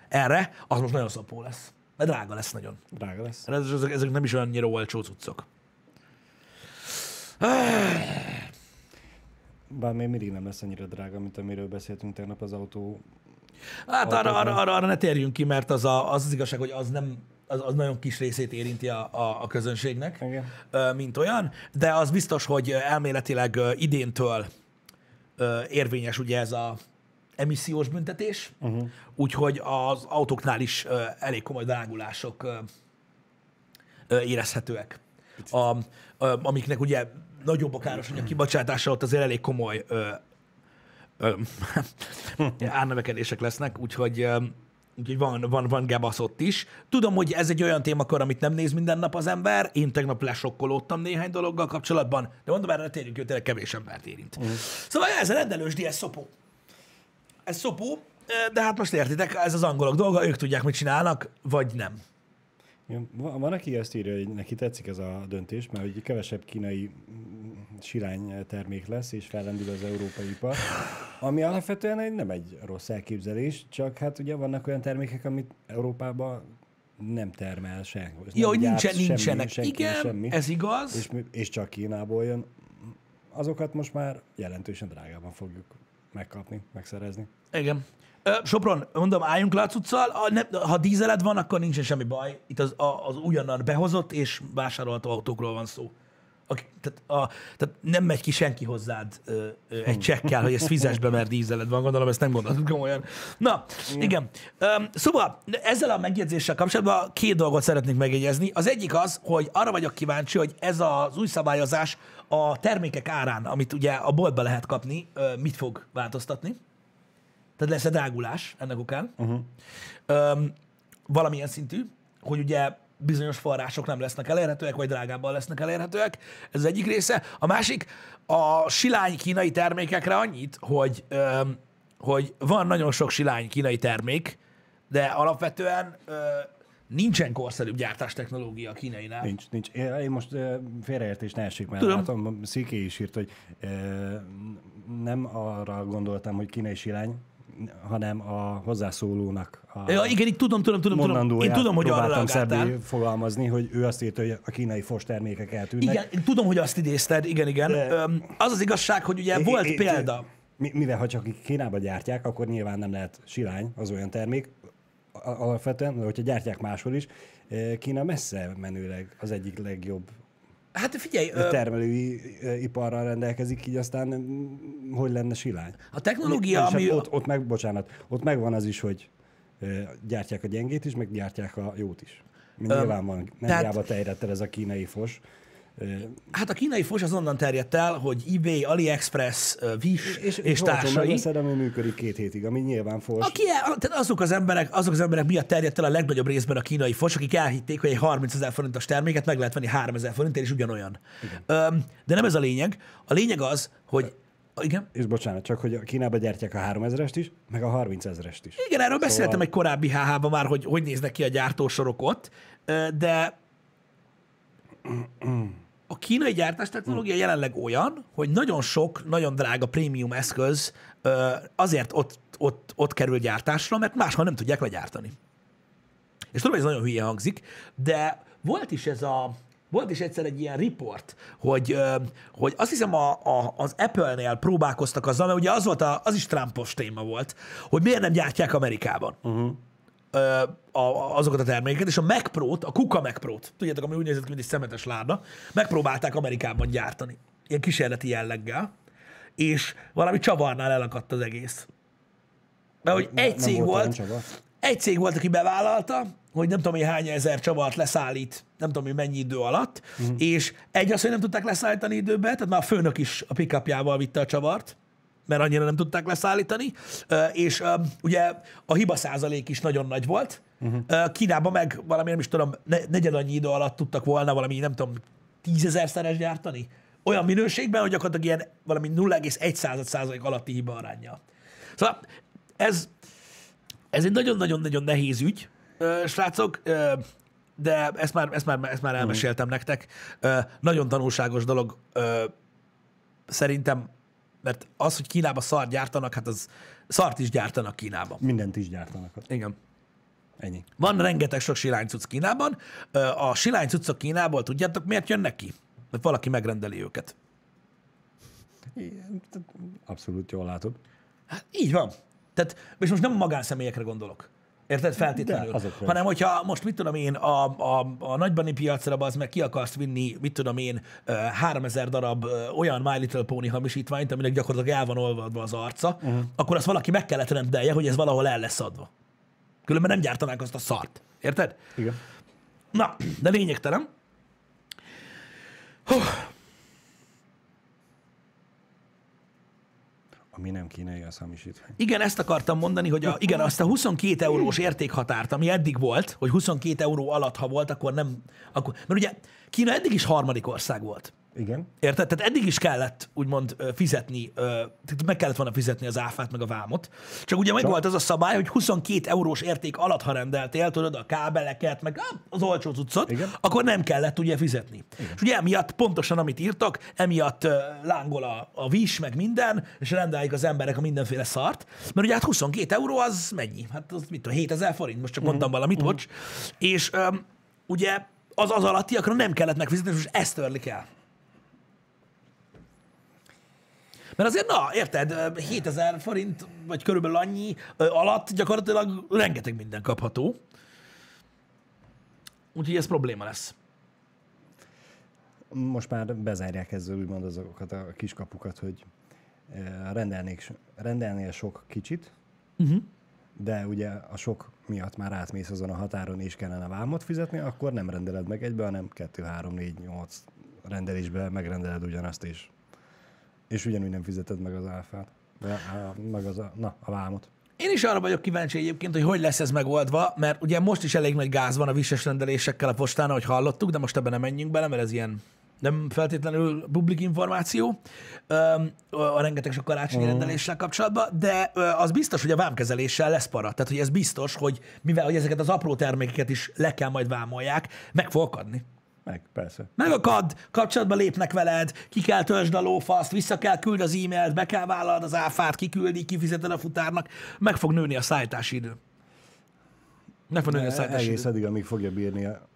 Speaker 1: erre, az most nagyon szapó lesz. Mert drága lesz nagyon.
Speaker 2: Drága lesz.
Speaker 1: Mert ezek, ezek nem is annyira olcsó cuccok.
Speaker 2: Bár még mindig nem lesz annyira drága, mint amiről beszéltünk tegnap az autó.
Speaker 1: Hát arra, arra, arra, arra ne térjünk ki, mert az, a, az az igazság, hogy az nem az, az nagyon kis részét érinti a, a, a közönségnek,
Speaker 2: Igen.
Speaker 1: mint olyan, de az biztos, hogy elméletileg idéntől érvényes ugye ez a emissziós büntetés, uh-huh. úgyhogy az autóknál is ö, elég komoly drágulások ö, ö, érezhetőek. A, ö, amiknek ugye nagyobb a károsanyag kibocsátása, ott azért elég komoly ö, árnövekedések lesznek, úgyhogy, úgyhogy van, van, van gebasz ott is. Tudom, hogy ez egy olyan témakör, amit nem néz minden nap az ember. Én tegnap lesokkolódtam néhány dologgal kapcsolatban, de mondom, erre térjünk hogy tényleg kevés embert érint. Uh. Szóval ez a rendelős DS szopó. Ez szopó, de hát most értitek, ez az angolok dolga, ők tudják, mit csinálnak, vagy nem.
Speaker 2: Van, van, aki azt írja, hogy neki tetszik ez a döntés, mert hogy kevesebb kínai sirány termék lesz, és fellendül az európai ipar, ami alapvetően egy- nem egy rossz elképzelés, csak hát ugye vannak olyan termékek, amit Európában nem termel senki.
Speaker 1: Jó, hogy nincsen,
Speaker 2: semmi,
Speaker 1: nincsenek.
Speaker 2: senki
Speaker 1: Igen,
Speaker 2: semmi,
Speaker 1: ez igaz.
Speaker 2: és, és csak Kínából jön. Azokat most már jelentősen drágában fogjuk megkapni, megszerezni.
Speaker 1: Igen. Sopron, mondom, álljunk le a ha dízeled van, akkor nincsen semmi baj. Itt az, az újonnan behozott és vásárolt autókról van szó. Aki, tehát, a, tehát nem megy ki senki hozzád ö, ö, egy csekkel, hogy ezt fizess be, mert dízeled van. Gondolom, ezt nem gondolod komolyan. Na, igen. Öm, szóval ezzel a megjegyzéssel kapcsolatban két dolgot szeretnék megjegyezni. Az egyik az, hogy arra vagyok kíváncsi, hogy ez az új szabályozás a termékek árán, amit ugye a boltba lehet kapni, mit fog változtatni. Tehát lesz-e drágulás ennek okán. Uh-huh. Öm, valamilyen szintű, hogy ugye bizonyos források nem lesznek elérhetőek, vagy drágábban lesznek elérhetőek. Ez az egyik része. A másik, a silány kínai termékekre annyit, hogy, öm, hogy van nagyon sok silány kínai termék, de alapvetően ö, nincsen korszerűbb gyártástechnológia a kínainál.
Speaker 2: Nincs, nincs. Én most félreértés ne esik, mert
Speaker 1: Tudom.
Speaker 2: látom, Sziké is írt, hogy ö, nem arra gondoltam, hogy kínai sirány, hanem a hozzászólónak a
Speaker 1: Ja, igen, itt tudom, tudom, tudom, tudom. Én tudom, hogy arra reagáltál.
Speaker 2: fogalmazni, hogy ő azt írta, hogy a kínai fos termékek eltűnnek.
Speaker 1: Igen, én tudom, hogy azt idézted, igen, igen.
Speaker 2: De-
Speaker 1: Az az igazság, hogy ugye
Speaker 2: É-
Speaker 1: volt
Speaker 2: é-
Speaker 1: példa.
Speaker 2: Mi- Mivel ha csak Kínába gyártják, akkor nyilván nem lehet sirány az olyan termék. Alapvetően, hogyha gyártják máshol is, Kína messze menőleg az egyik legjobb
Speaker 1: Hát figyelj, ö,
Speaker 2: termelői iparral rendelkezik, így aztán mm, hogy lenne silány?
Speaker 1: a technológia, ami...
Speaker 2: ott, ott meg, bocsánat, ott megvan az is, hogy gyártják a gyengét is, meg gyártják a jót is. Nyilván van, nem
Speaker 1: tehát...
Speaker 2: hiába terjedt el ez a kínai fos.
Speaker 1: Hát a kínai fos az onnan terjedt el, hogy eBay, AliExpress, Wish és, és társai.
Speaker 2: megveszed, ami működik két hétig, ami nyilván fos.
Speaker 1: Aki tehát azok az emberek, azok az emberek miatt terjedt el a legnagyobb részben a kínai fos, akik elhitték, hogy egy 30 ezer forintos terméket meg lehet venni 3 ezer forintért, és ugyanolyan. Öm, de nem ez a lényeg. A lényeg az, hogy igen,
Speaker 2: És bocsánat, csak hogy a Kínába gyártják a 3000-est is, meg a 30 ezerest is.
Speaker 1: Igen, erről beszéltem
Speaker 2: Szóval-
Speaker 1: egy korábbi HH-ban már, hogy hogy néznek ki a gyártósorok ott, de a kínai gyártástechnológia jelenleg olyan, hogy nagyon sok, nagyon drága prémium eszköz azért ott, ott, ott kerül gyártásra, mert máshol nem tudják legyártani. És tudom, hogy ez nagyon hülye hangzik, de volt is ez a, volt is egyszer egy ilyen report, hogy, hogy azt hiszem a, a, az Apple-nél próbálkoztak azzal, mert ugye az, volt a, az is Trumpos téma volt, hogy miért nem gyártják Amerikában uh-huh. A, azokat a termékeket, és a Mac Pro-t, a Kuka Mac Pro-t, tudjátok, ami úgy nézett ki, mint egy szemetes láda, megpróbálták Amerikában gyártani, ilyen kísérleti jelleggel, és valami csavarnál elakadt az egész. Mert hogy egy
Speaker 2: nem
Speaker 1: cég
Speaker 2: volt olyan
Speaker 1: volt,
Speaker 2: csavar?
Speaker 1: egy cég volt, aki bevállalta, hogy nem tudom, hogy hány ezer csavart leszállít, nem tudom, hogy mennyi idő alatt, uh-huh. és egy az, hogy nem tudták leszállítani időbe, tehát már a főnök is a pickupjával vitte a csavart, mert annyira nem tudták leszállítani, és ugye a hiba százalék is nagyon nagy volt.
Speaker 2: Mhm.
Speaker 1: Uh-huh. Kínában meg valami, nem is tudom, ne- negyed annyi idő alatt tudtak volna valami, nem tudom, tízezer szeres gyártani. Olyan minőségben, hogy gyakorlatilag ilyen valami 0,1 század százalék alatti hiba arányjal. Szóval ez, ez egy nagyon-nagyon-nagyon nehéz ügy, srácok, de ezt már, ezt már, ezt már elmeséltem nektek. Ö, Nagyon tanulságos dolog szerintem, mert az, hogy Kínába szart gyártanak, hát az szart is gyártanak Kínában.
Speaker 2: Mindent is gyártanak.
Speaker 1: Igen.
Speaker 2: Ennyi.
Speaker 1: Van rengeteg sok silánycuc Kínában. A silánycucok Kínából tudjátok, miért jönnek ki? Mert valaki megrendeli őket.
Speaker 2: Abszolút jól látod.
Speaker 1: Hát így van. Tehát, és most nem magánszemélyekre gondolok. Érted? Feltétlenül.
Speaker 2: De,
Speaker 1: Hanem, hogyha most mit tudom én, a, a, a nagybani piacra az meg ki akarsz vinni, mit tudom én, ö, 3000 darab olyan My Little Pony hamisítványt, aminek gyakorlatilag el van olvadva az arca, uh-huh. akkor azt valaki meg kellett rendelje, hogy ez valahol el lesz adva. Különben nem gyártanák azt a szart. Érted?
Speaker 2: Igen.
Speaker 1: Na, de lényegtelen.
Speaker 2: Ami nem kínai, az hamisítvány.
Speaker 1: Igen, ezt akartam mondani, hogy a, igen, azt a 22 eurós értékhatárt, ami eddig volt, hogy 22 euró alatt, ha volt, akkor nem... Akkor, mert ugye Kína eddig is harmadik ország volt.
Speaker 2: Igen.
Speaker 1: Érted? Tehát eddig is kellett úgymond fizetni, tehát meg kellett volna fizetni az áfát, meg a vámot. Csak ugye meg volt az a szabály, hogy 22 eurós érték alatt, ha rendeltél, tudod, a kábeleket, meg az olcsó cuccot,
Speaker 2: Igen.
Speaker 1: akkor nem kellett ugye fizetni. Igen. És ugye emiatt pontosan, amit írtak, emiatt lángol a, a vis, meg minden, és rendeljük az emberek a mindenféle szart, mert ugye hát 22 euró az mennyi? Hát az mit tudom, 7000 forint, most csak mondtam valamit, uh-huh. bocs. És öm, ugye az az alattiakra nem kellett megfizetni, és most ezt törlik el. Mert azért, na, érted, ö, 7000 forint, vagy körülbelül annyi alatt gyakorlatilag rengeteg minden kapható. Úgyhogy ez probléma lesz.
Speaker 2: Most már bezárják ezzel úgymond azokat a kiskapukat, hogy rendelnék, rendelnél sok kicsit,
Speaker 1: Uh-huh.
Speaker 2: de ugye a sok miatt már átmész azon a határon, és kellene vámot fizetni, akkor nem rendeled meg egybe, hanem 2, 3, 4, 8 rendelésbe megrendeled ugyanazt, és, és ugyanúgy nem fizeted meg az áfát. De, meg az a, na, a vámot.
Speaker 1: Én is arra vagyok kíváncsi egyébként, hogy hogy lesz ez megoldva, mert ugye most is elég nagy gáz van a vises rendelésekkel a postán, ahogy hallottuk, de most ebben nem menjünk bele, mert ez ilyen nem feltétlenül publik információ a rengeteg sok karácsonyi rendeléssel kapcsolatban, de az biztos, hogy a vámkezeléssel lesz para. Tehát, hogy ez biztos, hogy mivel hogy ezeket az apró termékeket is le kell majd vámolják, meg fog akadni.
Speaker 2: Meg, persze.
Speaker 1: Megakad, kapcsolatba lépnek veled, ki kell töltsd a lófaszt, vissza kell küld az e-mailt, be kell vállalod az áfát, kiküldi, kifizeted a futárnak, meg fog nőni a szállítási idő. Meg fog nőni a szállítási
Speaker 2: Egész
Speaker 1: idő.
Speaker 2: addig, amíg fogja bírni a,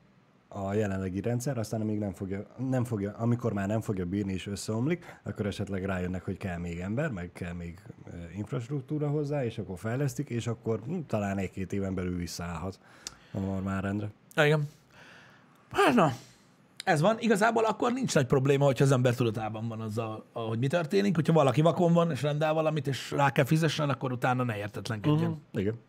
Speaker 2: a jelenlegi rendszer, aztán amíg nem fogja, nem fogja, amikor már nem fogja bírni és összeomlik, akkor esetleg rájönnek, hogy kell még ember, meg kell még infrastruktúra hozzá, és akkor fejlesztik, és akkor hm, talán egy-két éven belül visszaállhat a normál rendre.
Speaker 1: Igen. Hát na, ez van. Igazából akkor nincs nagy probléma, hogyha az ember tudatában van azzal, hogy mi történik. Hogyha valaki vakon van, és rendel valamit, és rá kell fizessen, akkor utána ne értetlenkedjen. Uh-huh.
Speaker 2: Igen.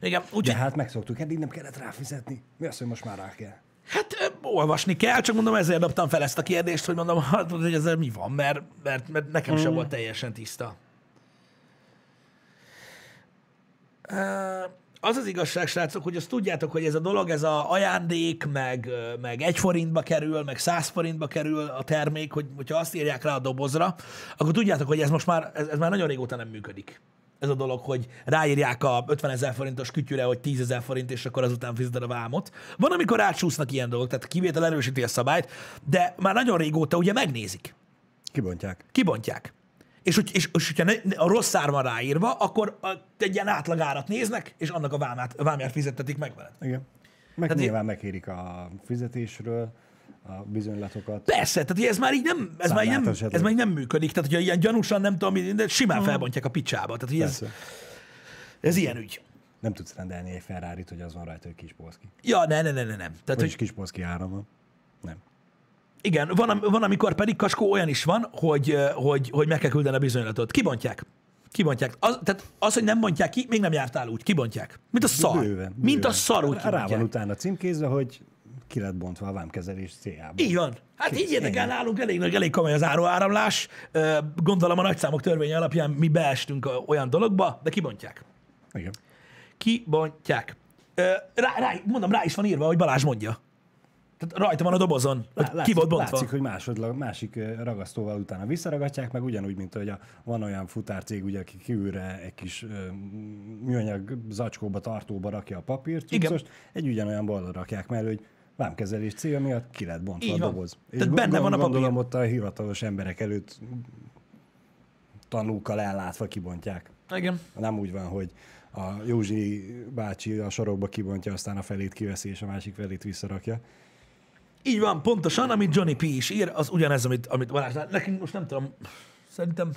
Speaker 1: Igen,
Speaker 2: De
Speaker 1: úgyhogy
Speaker 2: hát megszoktuk, eddig nem kellett ráfizetni. Mi az, hogy most már rá kell?
Speaker 1: Hát olvasni kell, csak mondom, ezért dobtam fel ezt a kérdést, hogy mondom, hát, hogy ezzel mi van, mert, mert, mert nekem sem volt teljesen tiszta. Ö, Az az igazság, srácok, hogy azt tudjátok, hogy ez a dolog, ez a ajándék, meg, meg egy forintba kerül, meg száz forintba kerül a termék, hogy, hogyha azt írják rá a dobozra, akkor tudjátok, hogy ez most már, ez, ez már nagyon régóta nem működik. Ez a dolog, hogy ráírják a 50 ezer forintos kütyűre, hogy 10 ezer forint, és akkor azután fizeted a vámot. Van, amikor átsúsznak ilyen dolgok, tehát kivétel erősíti a szabályt, de már nagyon régóta ugye megnézik,
Speaker 2: Kibontják.
Speaker 1: kibontják. És, hogy, és, és hogyha ne, a rossz szár van ráírva, akkor a, egy ilyen átlagárat néznek, és annak a vámát, a vámját fizettetik meg veled.
Speaker 2: Igen. Meg
Speaker 1: Tehát
Speaker 2: nyilván megkérik a fizetésről, a bizonylatokat.
Speaker 1: Persze, tehát ez már így nem, ez már így nem, ez már így nem működik. Tehát, hogyha ilyen gyanúsan nem tudom, de simán felbontják a picsába. Tehát, ez,
Speaker 2: Persze.
Speaker 1: ez ilyen ügy.
Speaker 2: Nem tudsz rendelni egy ferrari hogy az van rajta, hogy Kispolszki.
Speaker 1: Ja, ne, ne, ne, ne, nem. Tehát,
Speaker 2: Vagyis
Speaker 1: hogy
Speaker 2: Kispolszki áram van. Nem.
Speaker 1: Igen, van, van, amikor pedig kaskó olyan is van, hogy, hogy, hogy meg kell küldeni a bizonylatot. Kibontják. Kibontják. Az, tehát az, hogy nem bontják ki, még nem jártál úgy. Kibontják. Mint a szar.
Speaker 2: Bőven,
Speaker 1: Mint a
Speaker 2: bőven.
Speaker 1: szar, úgy
Speaker 2: Rá van utána címkézve, hogy ki lett bontva a vámkezelés céljából.
Speaker 1: Így van. Hát
Speaker 2: Kész,
Speaker 1: így érnek el nálunk elég, nagy- elég komoly az áruáramlás. Gondolom a nagyszámok törvény alapján mi beestünk olyan dologba, de kibontják.
Speaker 2: Igen.
Speaker 1: Kibontják. Rá, rá, mondom, rá is van írva, hogy Balázs mondja. Tehát rajta van a dobozon,
Speaker 2: Lá-
Speaker 1: ki volt bontva.
Speaker 2: Látszik, hogy másodlag, másik ragasztóval utána visszaragatják, meg ugyanúgy, mint hogy a, van olyan futárcég, ugye, aki kívülre egy kis ö, műanyag zacskóba, tartóba rakja a papírt, cuccost, egy ugyanolyan ballra rakják mellé, hogy vámkezelés célja miatt ki lett bontva
Speaker 1: Így
Speaker 2: a
Speaker 1: van.
Speaker 2: doboz.
Speaker 1: Tehát
Speaker 2: go-
Speaker 1: benne van a
Speaker 2: gondolom
Speaker 1: papír.
Speaker 2: ott a hivatalos emberek előtt tanúkkal ellátva kibontják.
Speaker 1: Igen.
Speaker 2: Nem úgy van, hogy a Józsi bácsi a sarokba kibontja, aztán a felét kiveszi, és a másik felét visszarakja.
Speaker 1: Így van, pontosan, amit Johnny P. is ír, az ugyanez, amit, amit Balázs. Nekünk most nem tudom, szerintem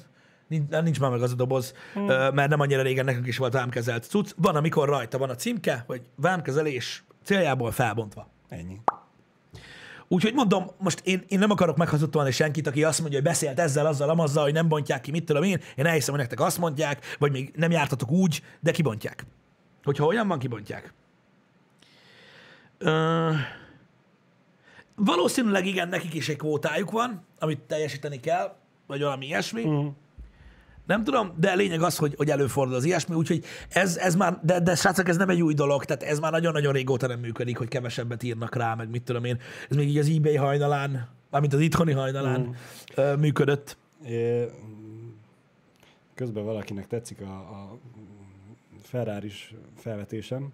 Speaker 1: nincs, nincs már meg az a doboz, hmm. mert nem annyira régen nekünk is volt vámkezelt cucc. Van, amikor rajta van a címke, hogy vámkezelés céljából felbontva.
Speaker 2: Ennyi.
Speaker 1: Úgyhogy mondom, most én, én nem akarok meghazudtolni senkit, aki azt mondja, hogy beszélt ezzel, azzal, amazzal, hogy nem bontják ki, mit tudom én. Én elhiszem, hogy nektek azt mondják, vagy még nem jártatok úgy, de kibontják. Hogyha olyan van, kibontják. Ö... Valószínűleg igen, nekik is egy kvótájuk van, amit teljesíteni kell, vagy valami ilyesmi. Uh-huh. Nem tudom, de lényeg az, hogy, hogy előfordul az ilyesmi, úgyhogy ez, ez már, de, de srácok, ez nem egy új dolog, tehát ez már nagyon-nagyon régóta nem működik, hogy kevesebbet írnak rá, meg mit tudom én. Ez még így az eBay hajnalán, mármint az itthoni hajnalán mm. működött.
Speaker 2: É, közben valakinek tetszik a, a ferrari felvetésem,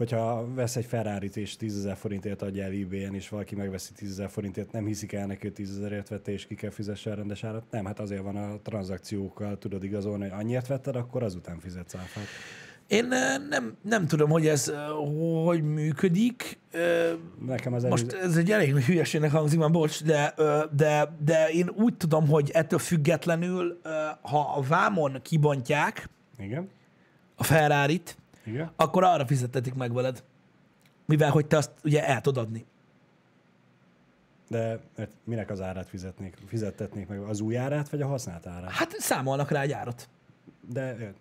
Speaker 2: hogyha vesz egy ferrari és 10 ezer forintért adja el ebay és valaki megveszi 10 ezer forintért, nem hiszik el neki, hogy 10 ezerért vette, és ki kell fizesse a rendes árat. Nem, hát azért van a tranzakciókkal, tudod igazolni, hogy annyiért vetted, akkor azután fizetsz áfát.
Speaker 1: Én ö, nem, nem tudom, hogy ez ö, hogy működik. Ö,
Speaker 2: Nekem az
Speaker 1: Most ez egy elég hülyeségnek hangzik, már bocs, de, de, de én úgy tudom, hogy ettől függetlenül, ha a vámon kibontják
Speaker 2: Igen?
Speaker 1: a ferrari
Speaker 2: Igen?
Speaker 1: akkor arra fizetetik meg veled. Mivel, hogy te azt ugye el tudod adni.
Speaker 2: De mert minek az árát fizetnék? Fizettetnék meg az új árát, vagy a használt árát?
Speaker 1: Hát számolnak rá egy árat.
Speaker 2: De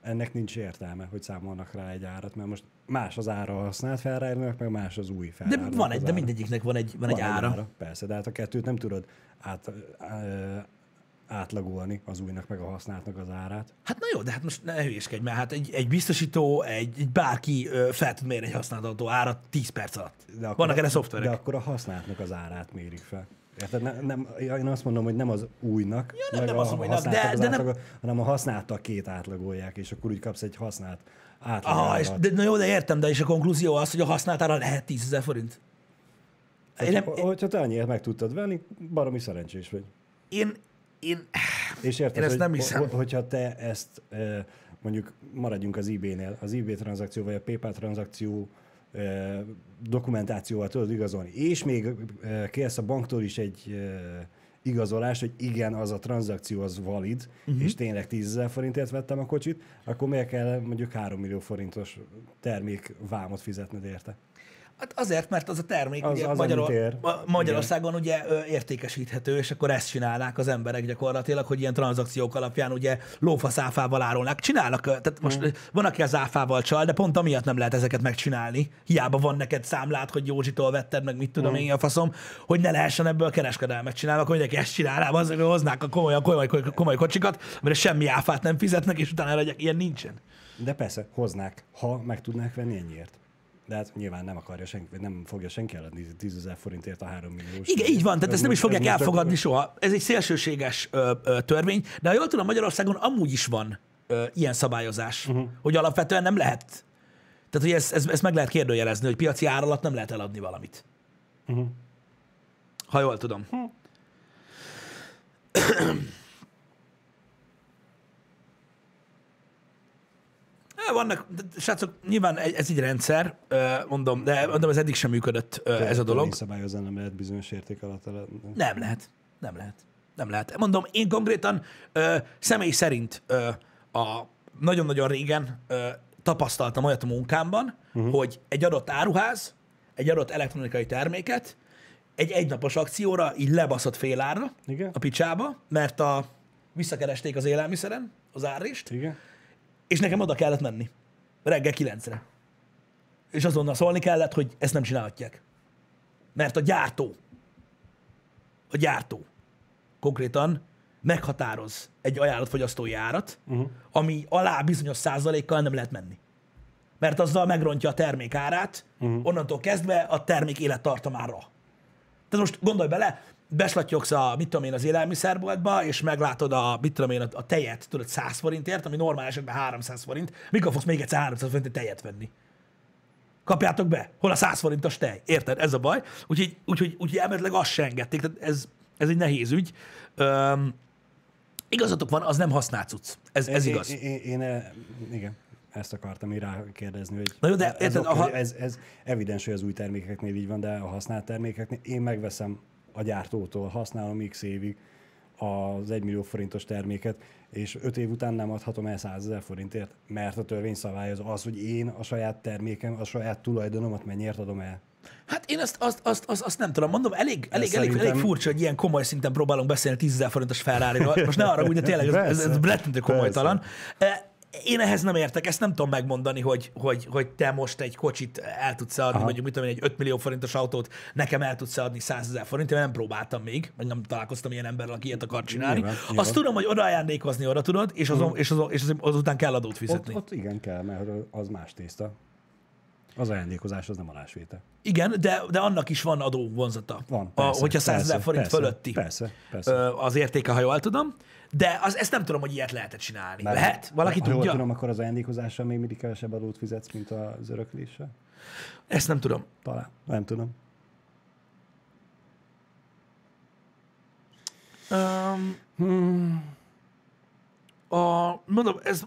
Speaker 2: ennek nincs értelme, hogy számolnak rá egy árat, mert most más az ára a használt ferrari meg más az új
Speaker 1: De
Speaker 2: ferrari
Speaker 1: van egy, de mindegyiknek van egy, van egy ára.
Speaker 2: Persze, de hát a kettőt nem tudod át, átlagolni az újnak meg a használtnak az árát.
Speaker 1: Hát na jó, de hát most ne hülyéskedj, mert hát egy, egy biztosító, egy, egy bárki ö, fel tud mérni egy használt autó árat 10 perc alatt.
Speaker 2: De akkor,
Speaker 1: Vannak erre szoftverek.
Speaker 2: De akkor a használtnak az árát mérik fel. Érted? Ne, nem, én azt mondom, hogy nem az újnak,
Speaker 1: Ja, nem, nem
Speaker 2: a
Speaker 1: az újnak,
Speaker 2: használtnak
Speaker 1: de- de nem-
Speaker 2: hanem a használtal két átlagolják, és akkor úgy kapsz egy használt átlag
Speaker 1: Aha, és, de, na jó, de értem, de és a konklúzió az, hogy a használt ára lehet 10 ezer forint. Én, nem,
Speaker 2: Hogy- Hogyha te annyiért meg tudtad venni, baromi szerencsés vagy.
Speaker 1: én, én,
Speaker 2: És érted,
Speaker 1: Én ezt
Speaker 2: hogy,
Speaker 1: nem hiszem.
Speaker 2: ho- hogyha te ezt mondjuk maradjunk az eBay-nél, az eBay tranzakció vagy a PayPal tranzakció dokumentációval tudod igazolni, és még kérsz a banktól is egy igazolás, hogy igen, az a tranzakció az valid, uh-huh. és tényleg 10 ezer forintért vettem a kocsit, akkor miért kell mondjuk 3 millió forintos termék vámot fizetned érte?
Speaker 1: Hát azért, mert az a termék
Speaker 2: Az-
Speaker 1: ugye
Speaker 2: az,
Speaker 1: Magyaror-
Speaker 2: amit ér.
Speaker 1: Ma- Magyarországon ugye értékesíthető, és akkor ezt csinálnák az emberek gyakorlatilag, hogy ilyen tranzakciók alapján ugye lófasz áfával árulnak. Csinálnak, tehát most
Speaker 2: Mm.
Speaker 1: van, aki az áfával csal, de pont amiatt nem lehet ezeket megcsinálni. Hiába van neked számlát, hogy Józsitól vetted, meg mit
Speaker 2: Mm.
Speaker 1: tudom én a faszom, hogy ne lehessen ebből kereskedelmet csinálni, akkor mindenki ezt csinálná, az, hogy hoznák a komoly, komoly, komoly kocsikat, mert semmi áfát nem fizetnek, és utána legyek, ilyen nincsen.
Speaker 2: De persze, hoznák, ha meg tudnák venni ennyiért. De hát nyilván nem akarja senki, vagy nem fogja senki eladni 10 ezer forintért a 3 milliós.
Speaker 1: Igen, így van, tehát ezt nem is fogják elfogadni soha. Ez egy szélsőséges ö, ö, törvény, de ha jól tudom, Magyarországon amúgy is van ö, ilyen szabályozás, uh-huh. hogy alapvetően nem lehet, tehát hogy ezt ez, ez meg lehet kérdőjelezni, hogy piaci ár alatt nem lehet eladni valamit.
Speaker 2: Uh-huh.
Speaker 1: Ha jól tudom. Eh, Vannak, de srácok, nyilván ez egy rendszer, mondom, de mondom, ez eddig sem működött ö, ez a dolog.
Speaker 2: Szabályozza nem lehet bizonyos érték alatt.
Speaker 1: Nem lehet. Nem lehet. Nem lehet. Mondom, én konkrétan ö, személy szerint ö, a nagyon-nagyon régen ö, tapasztaltam olyat a munkámban, uh-huh. hogy egy adott áruház, egy adott elektronikai terméket egy egynapos akcióra így lebaszott félárra
Speaker 2: Igen.
Speaker 1: a picsába, mert a, visszakeresték az élelmiszeren az árést,
Speaker 2: Igen?
Speaker 1: És nekem oda kellett menni. Reggel kilencre. És azonnal szólni kellett, hogy ezt nem csinálhatják. Mert a gyártó, a gyártó konkrétan meghatároz egy ajánlott fogyasztói árat, uh-huh. ami alá bizonyos százalékkal nem lehet menni. Mert azzal megrontja a termék árát, uh-huh. onnantól kezdve a termék élettartamára. Tehát most gondolj bele, beslattyogsz a, mit tudom én, az élelmiszerboltba, és meglátod a, mit tudom én, a, a tejet, tudod, 100 forintért, ami normál esetben 300 forint, mikor fogsz még egyszer 300 forintért tejet venni? Kapjátok be, hol a 100 forintos tej, érted? Ez a baj. Úgyhogy, úgyhogy, úgyhogy elméletileg azt se engedték, tehát ez, ez egy nehéz ügy. Öm, igazatok van, az nem használt cucc. Ez, ez igaz.
Speaker 2: Én, én, én, eh, igen, ezt akartam így rákérdezni, hogy
Speaker 1: Na jó, de
Speaker 2: ez,
Speaker 1: érted,
Speaker 2: oké,
Speaker 1: aha-
Speaker 2: ez, ez evidens, hogy az új termékeknél így van, de a használt termékeknél én megveszem a gyártótól, használom x évig az 1 millió forintos terméket, és 5 év után nem adhatom el 100 ezer forintért, mert a törvény szabályoz az, hogy én a saját termékem, a saját tulajdonomat mennyiért adom el.
Speaker 1: Hát én azt, azt, azt, azt, azt nem tudom, mondom, elég, elég, elég,
Speaker 2: szerintem-
Speaker 1: elég furcsa, hogy ilyen komoly szinten próbálunk beszélni 10 ezer forintos ferrari Most ne arra úgy, de tényleg ez, ez, ez
Speaker 2: Persze.
Speaker 1: rettentő komolytalan. E, én ehhez nem értek, ezt nem tudom megmondani, hogy, hogy, hogy te most egy kocsit el tudsz adni, Aha. mondjuk mit tudom én, egy 5 millió forintos autót nekem el tudsz adni 100 ezer forintért, nem próbáltam még, vagy nem találkoztam ilyen emberrel, aki ilyet akar csinálni.
Speaker 2: Nyilván,
Speaker 1: Azt
Speaker 2: nyilván.
Speaker 1: tudom, hogy oda ajándékozni, oda tudod, és, azon, és, azon, és azután kell adót
Speaker 2: Ott,
Speaker 1: fizetni.
Speaker 2: ott igen kell, mert az más tészta. Az ajándékozás, az nem alásvétel.
Speaker 1: Igen, de, de annak is van adó vonzata.
Speaker 2: Van,
Speaker 1: a,
Speaker 2: persze,
Speaker 1: hogyha 100 ezer forint
Speaker 2: persze,
Speaker 1: fölötti
Speaker 2: Persze, persze.
Speaker 1: az értéke, ha jól tudom. De az, ezt nem tudom, hogy ilyet lehet csinálni.
Speaker 2: Mert
Speaker 1: Lehet? Valaki
Speaker 2: ha jól
Speaker 1: tudja?
Speaker 2: tudom, akkor az ajándékozással még mindig kevesebb adót fizetsz, mint az örökléssel?
Speaker 1: Ezt nem tudom.
Speaker 2: Talán. Nem tudom.
Speaker 1: Um, a, mondom, ez,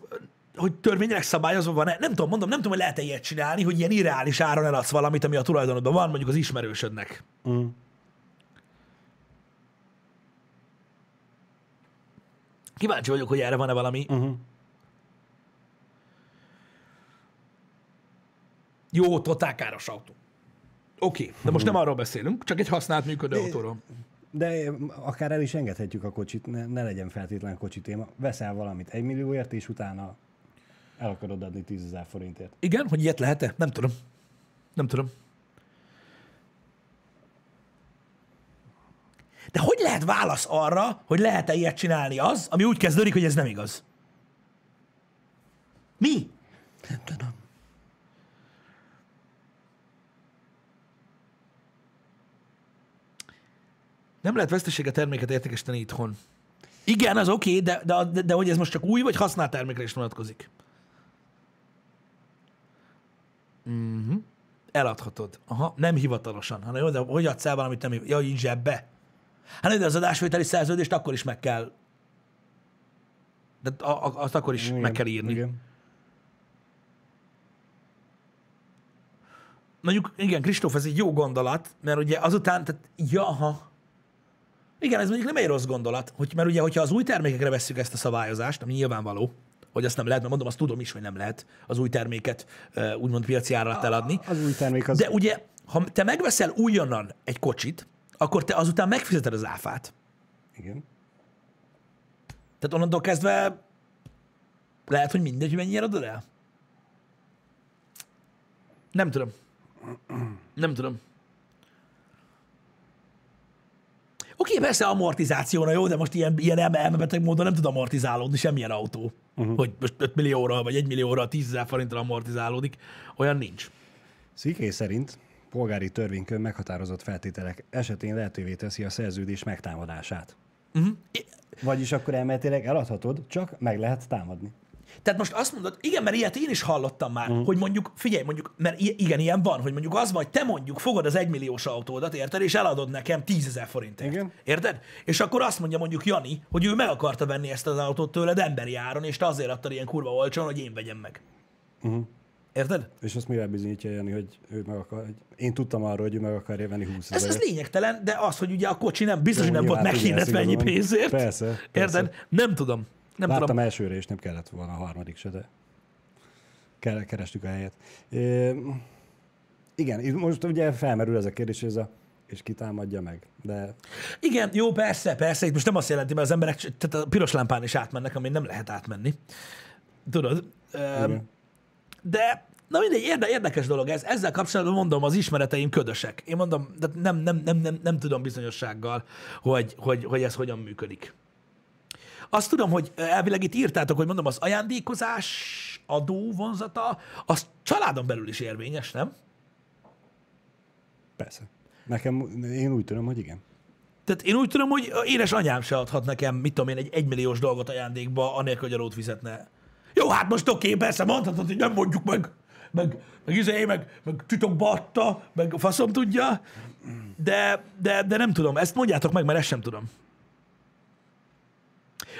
Speaker 1: hogy törvényileg szabályozva van Nem tudom, mondom, nem tudom, hogy lehet-e ilyet csinálni, hogy ilyen irreális áron eladsz valamit, ami a tulajdonodban van, mondjuk az ismerősödnek.
Speaker 2: Mm.
Speaker 1: Kíváncsi vagyok, hogy erre van-e valami.
Speaker 2: Uh-huh.
Speaker 1: Jó, totál káros autó. Oké, okay, de most nem arról beszélünk, csak egy használt működő autóról.
Speaker 2: De akár el is engedhetjük a kocsit, ne, ne legyen feltétlen kocsi téma. Veszel valamit egy millióért, és utána el akarod adni 10 ezer forintért.
Speaker 1: Igen, hogy ilyet lehet-e? Nem tudom. Nem tudom. De hogy lehet válasz arra, hogy lehet-e ilyet csinálni az, ami úgy kezdődik, hogy ez nem igaz? Mi?
Speaker 2: Nem tudom.
Speaker 1: Nem lehet vesztesége terméket értékesíteni itthon. Igen, az oké, okay, de, de, de, de hogy ez most csak új vagy használt termékre is vonatkozik? Uh-huh. Eladhatod. Aha, nem hivatalosan, hanem jó, de hogy adsz el valamit nem Ja, így zsebbe. Hát de az adásvételi szerződést akkor is meg kell. De a, a, azt akkor is
Speaker 2: Igen,
Speaker 1: meg kell írni.
Speaker 2: Igen.
Speaker 1: Mondjuk, igen, Kristóf, ez egy jó gondolat, mert ugye azután, tehát, jaha. Igen, ez mondjuk nem egy rossz gondolat, hogy, mert ugye, hogyha az új termékekre vesszük ezt a szabályozást, ami nyilvánvaló, hogy azt nem lehet, mert mondom, azt tudom is, hogy nem lehet az új terméket úgymond piaci ára alatt eladni.
Speaker 2: Az új termék az...
Speaker 1: De ugye, ha te megveszel újonnan egy kocsit, akkor te azután megfizeted az áfát.
Speaker 2: Igen.
Speaker 1: Tehát onnantól kezdve lehet, hogy mindegy, hogy mennyire adod el? Nem tudom. Nem tudom. Oké, persze amortizációra jó, de most ilyen, ilyen elme- elmebeteg módon nem tud amortizálódni semmilyen autó. Uh-huh. Hogy most 5 millióra, vagy 1 millióra, 10 ezer forintra amortizálódik. Olyan nincs.
Speaker 2: Sziké szerint polgári törvénykön meghatározott feltételek esetén lehetővé teszi a szerződés megtámadását.
Speaker 1: Uh-huh.
Speaker 2: Vagyis akkor elméletileg eladhatod, csak meg lehet támadni.
Speaker 1: Tehát most azt mondod, igen, mert ilyet én is hallottam már, uh-huh. hogy mondjuk, figyelj, mondjuk, mert igen, ilyen van, hogy mondjuk az van, hogy te mondjuk fogod az egymilliós autódat, érted, és eladod nekem 10 ezer forintért.
Speaker 2: Igen.
Speaker 1: Érted? És akkor azt mondja mondjuk Jani, hogy ő meg akarta venni ezt az autót tőled emberi áron, és te azért adtad ilyen kurva olcsón, hogy én vegyem meg.
Speaker 2: Uh-huh.
Speaker 1: Érted?
Speaker 2: És azt mivel bizonyítja Jani, hogy ő meg akar, hogy én tudtam arról, hogy ő meg akarja venni 20
Speaker 1: Ez, ez lényegtelen, de az, hogy ugye a kocsi nem, biztos, hogy nem volt meghirdetve ennyi pénzért.
Speaker 2: Persze, persze.
Speaker 1: Érted? Nem tudom. Nem
Speaker 2: Láttam
Speaker 1: tudom.
Speaker 2: elsőre, és nem kellett volna a harmadik se, de kerestük a helyet. É, igen, most ugye felmerül ez a kérdés, ez a és kitámadja meg. De
Speaker 1: Igen, jó, persze, persze. Itt most nem azt jelenti, mert az emberek tehát a piros lámpán is átmennek, ami nem lehet átmenni. Tudod?
Speaker 2: Igen.
Speaker 1: De na mindegy, érde, érdekes dolog ez. Ezzel kapcsolatban mondom, az ismereteim ködösek. Én mondom, de nem, nem, nem, nem, nem tudom bizonyossággal, hogy, hogy, hogy ez hogyan működik. Azt tudom, hogy elvileg itt írtátok, hogy mondom, az ajándékozás adó vonzata, az családon belül is érvényes, nem?
Speaker 2: persze. Nekem, én úgy tudom, hogy igen.
Speaker 1: Tehát én úgy tudom, hogy édes anyám se adhat nekem, mit tudom én, egy egymilliós dolgot ajándékba, anélkül, hogy adót fizetne. Jó, hát most oké, persze mondhatod, hogy nem mondjuk meg, meg, meg izé, meg, meg titokba adta, meg a faszom tudja, de, de, de nem tudom, ezt mondjátok meg, mert ezt sem tudom.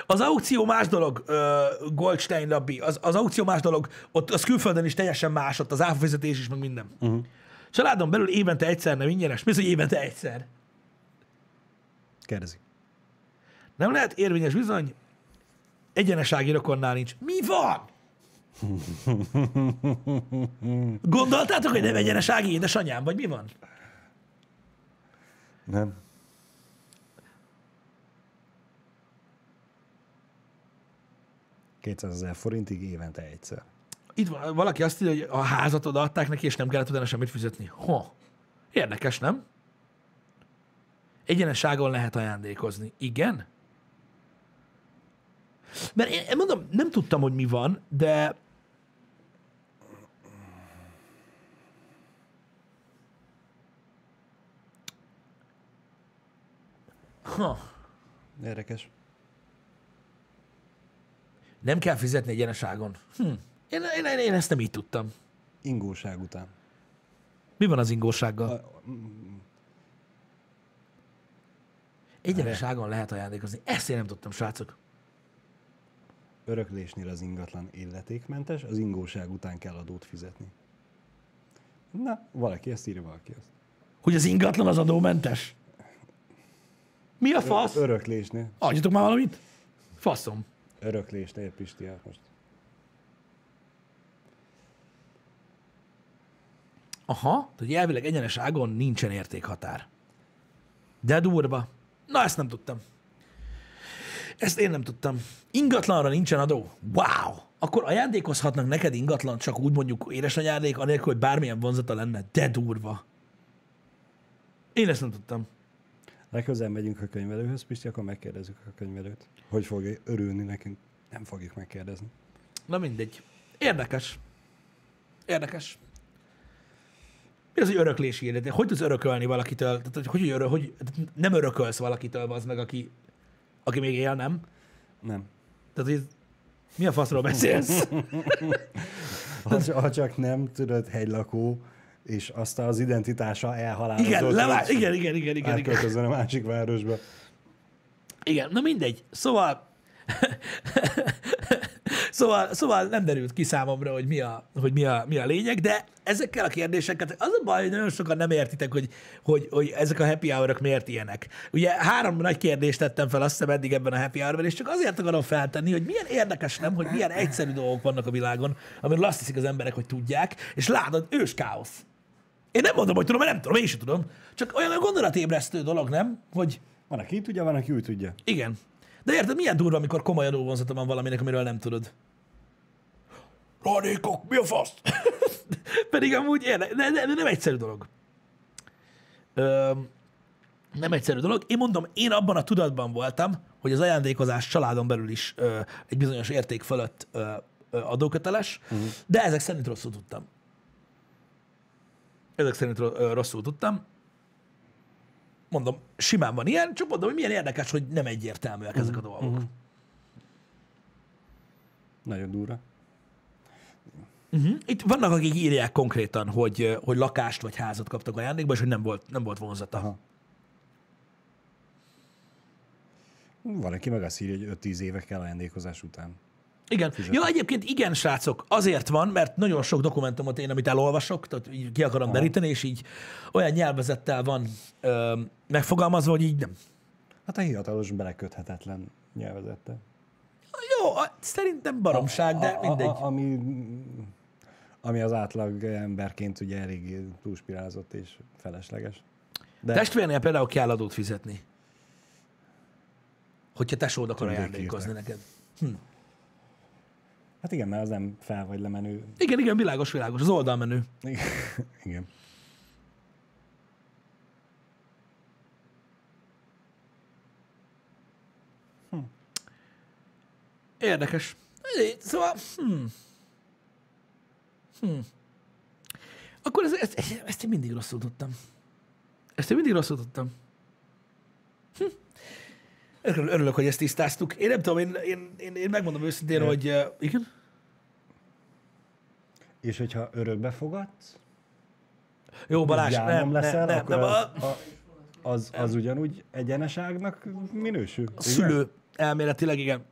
Speaker 1: Az aukció más dolog, uh, Goldstein Rabbi, az, az aukció más dolog, ott az külföldön is teljesen más, ott az áfafizetés is, meg minden. Uh-huh. Családon belül évente egyszer nem ingyenes. Mi az, hogy évente egyszer?
Speaker 2: Kérdezi.
Speaker 1: Nem lehet érvényes bizony, egyenesági rokonnál nincs. Mi van? Gondoltátok, hogy nem egyenesági édesanyám, vagy mi van?
Speaker 2: Nem. 200 ezer forintig évente egyszer.
Speaker 1: Itt van, valaki azt írja, hogy a házat odaadták neki, és nem kellett utána semmit fizetni. Ha. Érdekes, nem? Egyenesságon lehet ajándékozni. Igen? Mert én, én mondom, nem tudtam, hogy mi van, de Ha.
Speaker 2: Érdekes.
Speaker 1: Nem kell fizetni egyeneságon. Hm. Én, én, én, én ezt nem így tudtam.
Speaker 2: Ingóság után.
Speaker 1: Mi van az ingósággal? Egyeneságon lehet ajándékozni. Ezt én nem tudtam, srácok.
Speaker 2: Öröklésnél az ingatlan illetékmentes, az ingóság után kell adót fizetni. Na, valaki ezt írja, valaki ezt.
Speaker 1: Hogy az ingatlan az adómentes? Mi a fasz?
Speaker 2: Öröklésnél.
Speaker 1: Adjatok már valamit? Faszom.
Speaker 2: Öröklésnél, Pisti, hát most.
Speaker 1: Aha, hogy elvileg egyenes ágon nincsen értékhatár. De durva. Na, ezt nem tudtam. Ezt én nem tudtam. Ingatlanra nincsen adó? Wow! Akkor ajándékozhatnak neked ingatlan csak úgy mondjuk édesanyádék, anélkül, hogy bármilyen vonzata lenne. De durva. Én ezt nem tudtam.
Speaker 2: Legközelebb megyünk a könyvelőhöz, Pisti, akkor megkérdezzük a könyvelőt. Hogy fog örülni nekünk? Nem fogjuk megkérdezni.
Speaker 1: Na mindegy. Érdekes. Érdekes. Mi az, hogy öröklési életé? Hogy tudsz örökölni valakitől? Tehát, hogy, hogy, örö, hogy nem örökölsz valakitől, az meg, aki, aki még él, nem?
Speaker 2: Nem.
Speaker 1: Tehát, hogy mi a faszról beszélsz?
Speaker 2: Ha, ha csak nem tudod hegylakó, és azt az identitása elhalálozott.
Speaker 1: igen, levá- igen, igen, igen, igen.
Speaker 2: Átköltözön a másik városba.
Speaker 1: Igen, na mindegy. Szóval, szóval, szóval nem derült ki számomra, hogy mi a, hogy mi a, mi a lényeg, de ezekkel a kérdéseket, az a baj, hogy nagyon sokan nem értitek, hogy, hogy, hogy ezek a happy hour miért ilyenek. Ugye három nagy kérdést tettem fel azt hiszem eddig ebben a happy hour és csak azért akarom feltenni, hogy milyen érdekes nem, hogy milyen egyszerű dolgok vannak a világon, amiről azt hiszik az emberek, hogy tudják, és látod, ős káosz. Én nem mondom, hogy tudom, mert nem tudom, én sem tudom. Csak olyan gondolatébresztő dolog, nem? Hogy
Speaker 2: Van, aki tudja, van, aki úgy tudja.
Speaker 1: igen. De érted, milyen durva, amikor komoly adóvonzata van valaminek, amiről nem tudod. Radékok, mi a fasz? Pedig amúgy érde, de, de, de nem egyszerű dolog. Ö, nem egyszerű dolog. Én mondom, én abban a tudatban voltam, hogy az ajándékozás családon belül is ö, egy bizonyos érték fölött ö, ö, adóköteles, uh-huh. de ezek szerint rosszul tudtam. Ezek szerint ö, rosszul tudtam. Mondom, simán van ilyen, csak mondom, hogy milyen érdekes, hogy nem egyértelműek ezek a dolgok.
Speaker 2: Nagyon durva.
Speaker 1: Uh-huh. Itt vannak, akik írják konkrétan, hogy, hogy lakást vagy házat kaptak ajándékba, és hogy nem volt, nem volt vonzata.
Speaker 2: Aha. Van, aki meg azt írja, hogy 5-10 évekkel ajándékozás után.
Speaker 1: Igen. Ja, egyébként igen, srácok, azért van, mert nagyon sok dokumentumot én, amit elolvasok, tehát így ki akarom deríteni, és így olyan nyelvezettel van ö, megfogalmazva, hogy így nem.
Speaker 2: Hát a hivatalos beleköthetetlen nyelvezette.
Speaker 1: Jó, a- szerintem baromság, de mindegy.
Speaker 2: A, a, ami, ami az átlag emberként ugye elég túlspirázott és felesleges. De
Speaker 1: Testvérnél például kell adót fizetni. Hogyha tesód akar ajándékozni neked.
Speaker 2: hát igen, mert az nem fel vagy lemenő.
Speaker 1: Igen, igen, világos, világos. Az oldalmenü.
Speaker 2: Igen. igen.
Speaker 1: Érdekes. Szóval, hmm. Hmm. Akkor ez, ezt, ezt, ezt én mindig rosszul tudtam. Ezt én mindig rosszul tudtam. Hm. Örülök, hogy ezt tisztáztuk. Én nem tudom, én, én, én, én megmondom őszintén,
Speaker 2: De-
Speaker 1: hogy uh, igen?
Speaker 2: És hogyha örökbe fogadsz,
Speaker 1: Jó, Balázs, nem, nem,
Speaker 2: leszel,
Speaker 1: nem,
Speaker 2: akkor
Speaker 1: nem,
Speaker 2: az,
Speaker 1: a,
Speaker 2: a, az, az ugyanúgy egyeneságnak minősül.
Speaker 1: a szülő elméletileg, igen.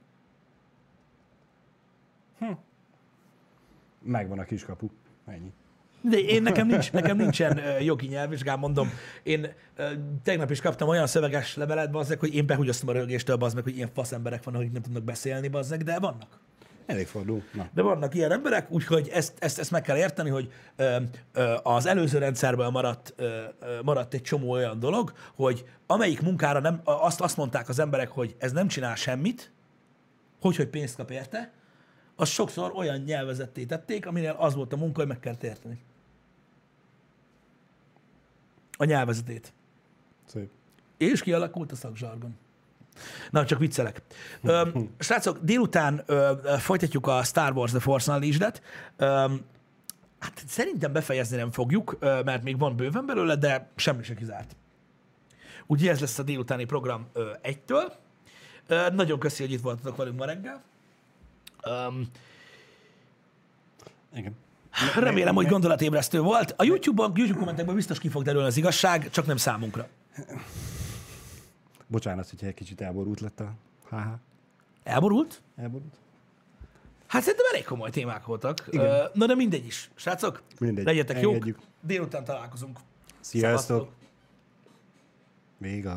Speaker 2: Megvan a kiskapu. Ennyi.
Speaker 1: De én nekem, nincs, nekem nincsen jogi nyelvvizsgám, mondom. Én tegnap is kaptam olyan szöveges levelet, bazzeg, hogy én behugyoztam a rögéstől, bazzeg, hogy ilyen fasz emberek vannak, akik nem tudnak beszélni, bazzeg, de vannak.
Speaker 2: Előfordul. Na.
Speaker 1: De vannak ilyen emberek, úgyhogy ezt, ezt, ezt meg kell érteni, hogy ö, ö, az előző rendszerből maradt, ö, maradt egy csomó olyan dolog, hogy amelyik munkára nem, azt, azt mondták az emberek, hogy ez nem csinál semmit, hogy, hogy pénzt kap érte, azt sokszor olyan nyelvezetté tették, aminél az volt a munka, hogy meg kell érteni. A nyelvezetét.
Speaker 2: Szép.
Speaker 1: És kialakult a szakzsargon. Na, csak viccelek. Ö, srácok, délután ö, folytatjuk a Star Wars The Force Unleashed-et. Hát szerintem befejezni nem fogjuk, ö, mert még van bőven belőle, de semmi se kizárt. Úgyhogy ez lesz a délutáni program ö, egytől. Ö, nagyon köszi, hogy itt voltatok velünk ma reggel. Um,
Speaker 2: Igen.
Speaker 1: remélem, hogy gondolatébresztő volt. A YouTube-on, YouTube kommentekben biztos ki fog derülni az igazság, csak nem számunkra.
Speaker 2: Bocsánat, hogyha egy kicsit elborult lett a HH.
Speaker 1: Elborult?
Speaker 2: Elborult?
Speaker 1: Hát szerintem elég komoly témák voltak. Ö, Na de mindegy is. Srácok,
Speaker 2: Mindegy.
Speaker 1: legyetek jók. Délután találkozunk.
Speaker 2: Sziasztok!
Speaker 1: Szevasztok.
Speaker 2: Vége.